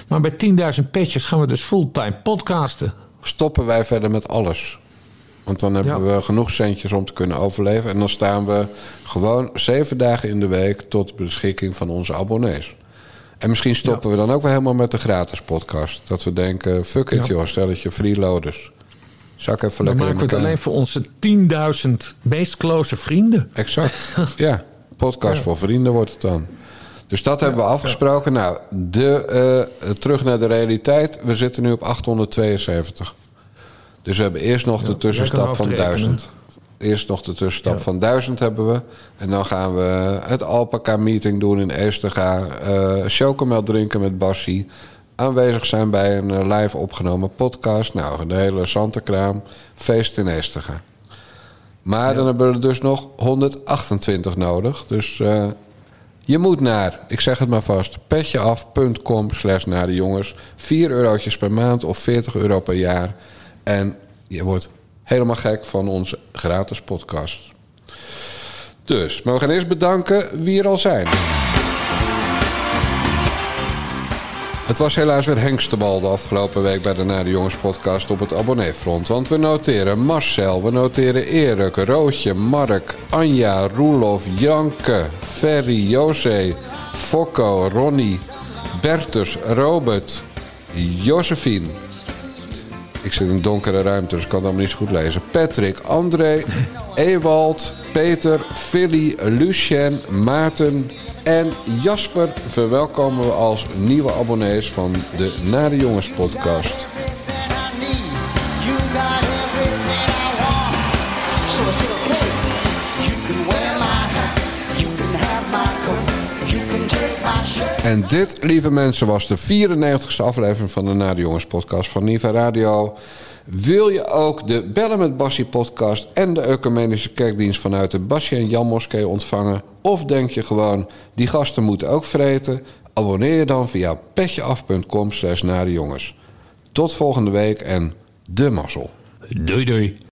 Maar bij 10.000 petjes gaan we dus fulltime podcasten. Stoppen wij verder met alles. Want dan hebben we genoeg centjes om te kunnen overleven. En dan staan we gewoon zeven dagen in de week tot beschikking van onze abonnees. En misschien stoppen we dan ook weer helemaal met de gratis podcast. Dat we denken, fuck it Ja. joh, stel dat je freeloaders. Zal ik even Dan lekker in maken we het alleen voor onze 10.000 meest close vrienden. Exact. ja, podcast voor vrienden wordt het dan. Dus dat hebben we afgesproken. Nou, de, eh, terug naar de realiteit. We zitten nu op 872. Dus we hebben eerst nog de tussenstap van hoofdrekenen. 1000. Eerst nog de tussenstap van 1000 hebben we. En dan gaan we het Alpaca meeting doen in Eestega. eh chocomel drinken met Bassie. Aanwezig zijn bij een eh, live opgenomen podcast. Nou, de hele Santekraam. Feest in Eestega. Maar dan hebben we er dus nog 128 nodig. Dus eh, je moet naar, ik zeg het maar vast, petjeaf.com slash naar de jongens. 4 eurotjes per maand of 40 euro per jaar. En je wordt helemaal gek van onze gratis podcast. Dus, maar we gaan eerst bedanken wie er al zijn. Het was helaas weer hengstebal de afgelopen week bij de Naar de Jongens podcast op het abonneefront. Want we noteren Marcel, we noteren Erik, Roosje, Mark, Anja, Roelof, Janke, Ferry, José, Fokko, Ronnie, Bertus, Robert, Josephine. Ik zit in een donkere ruimte, dus ik kan het allemaal niet zo goed lezen. Patrick, André, Ewald, Peter, Philly, Lucien, Maarten en Jasper verwelkomen we als nieuwe abonnees van de Nare Jongens podcast. En dit, lieve mensen, was de 94ste aflevering van de Nare Jongens podcast van Niva Radio. Wil je ook de Bellen met Bassie podcast en de Ecumenische Kerkdienst vanuit de Bassie en Jan Moskee ontvangen? Of denk je gewoon, die gasten moeten ook vreten? Abonneer je dan via petjeaf.com slash Tot volgende week en de mazzel. Doei doei.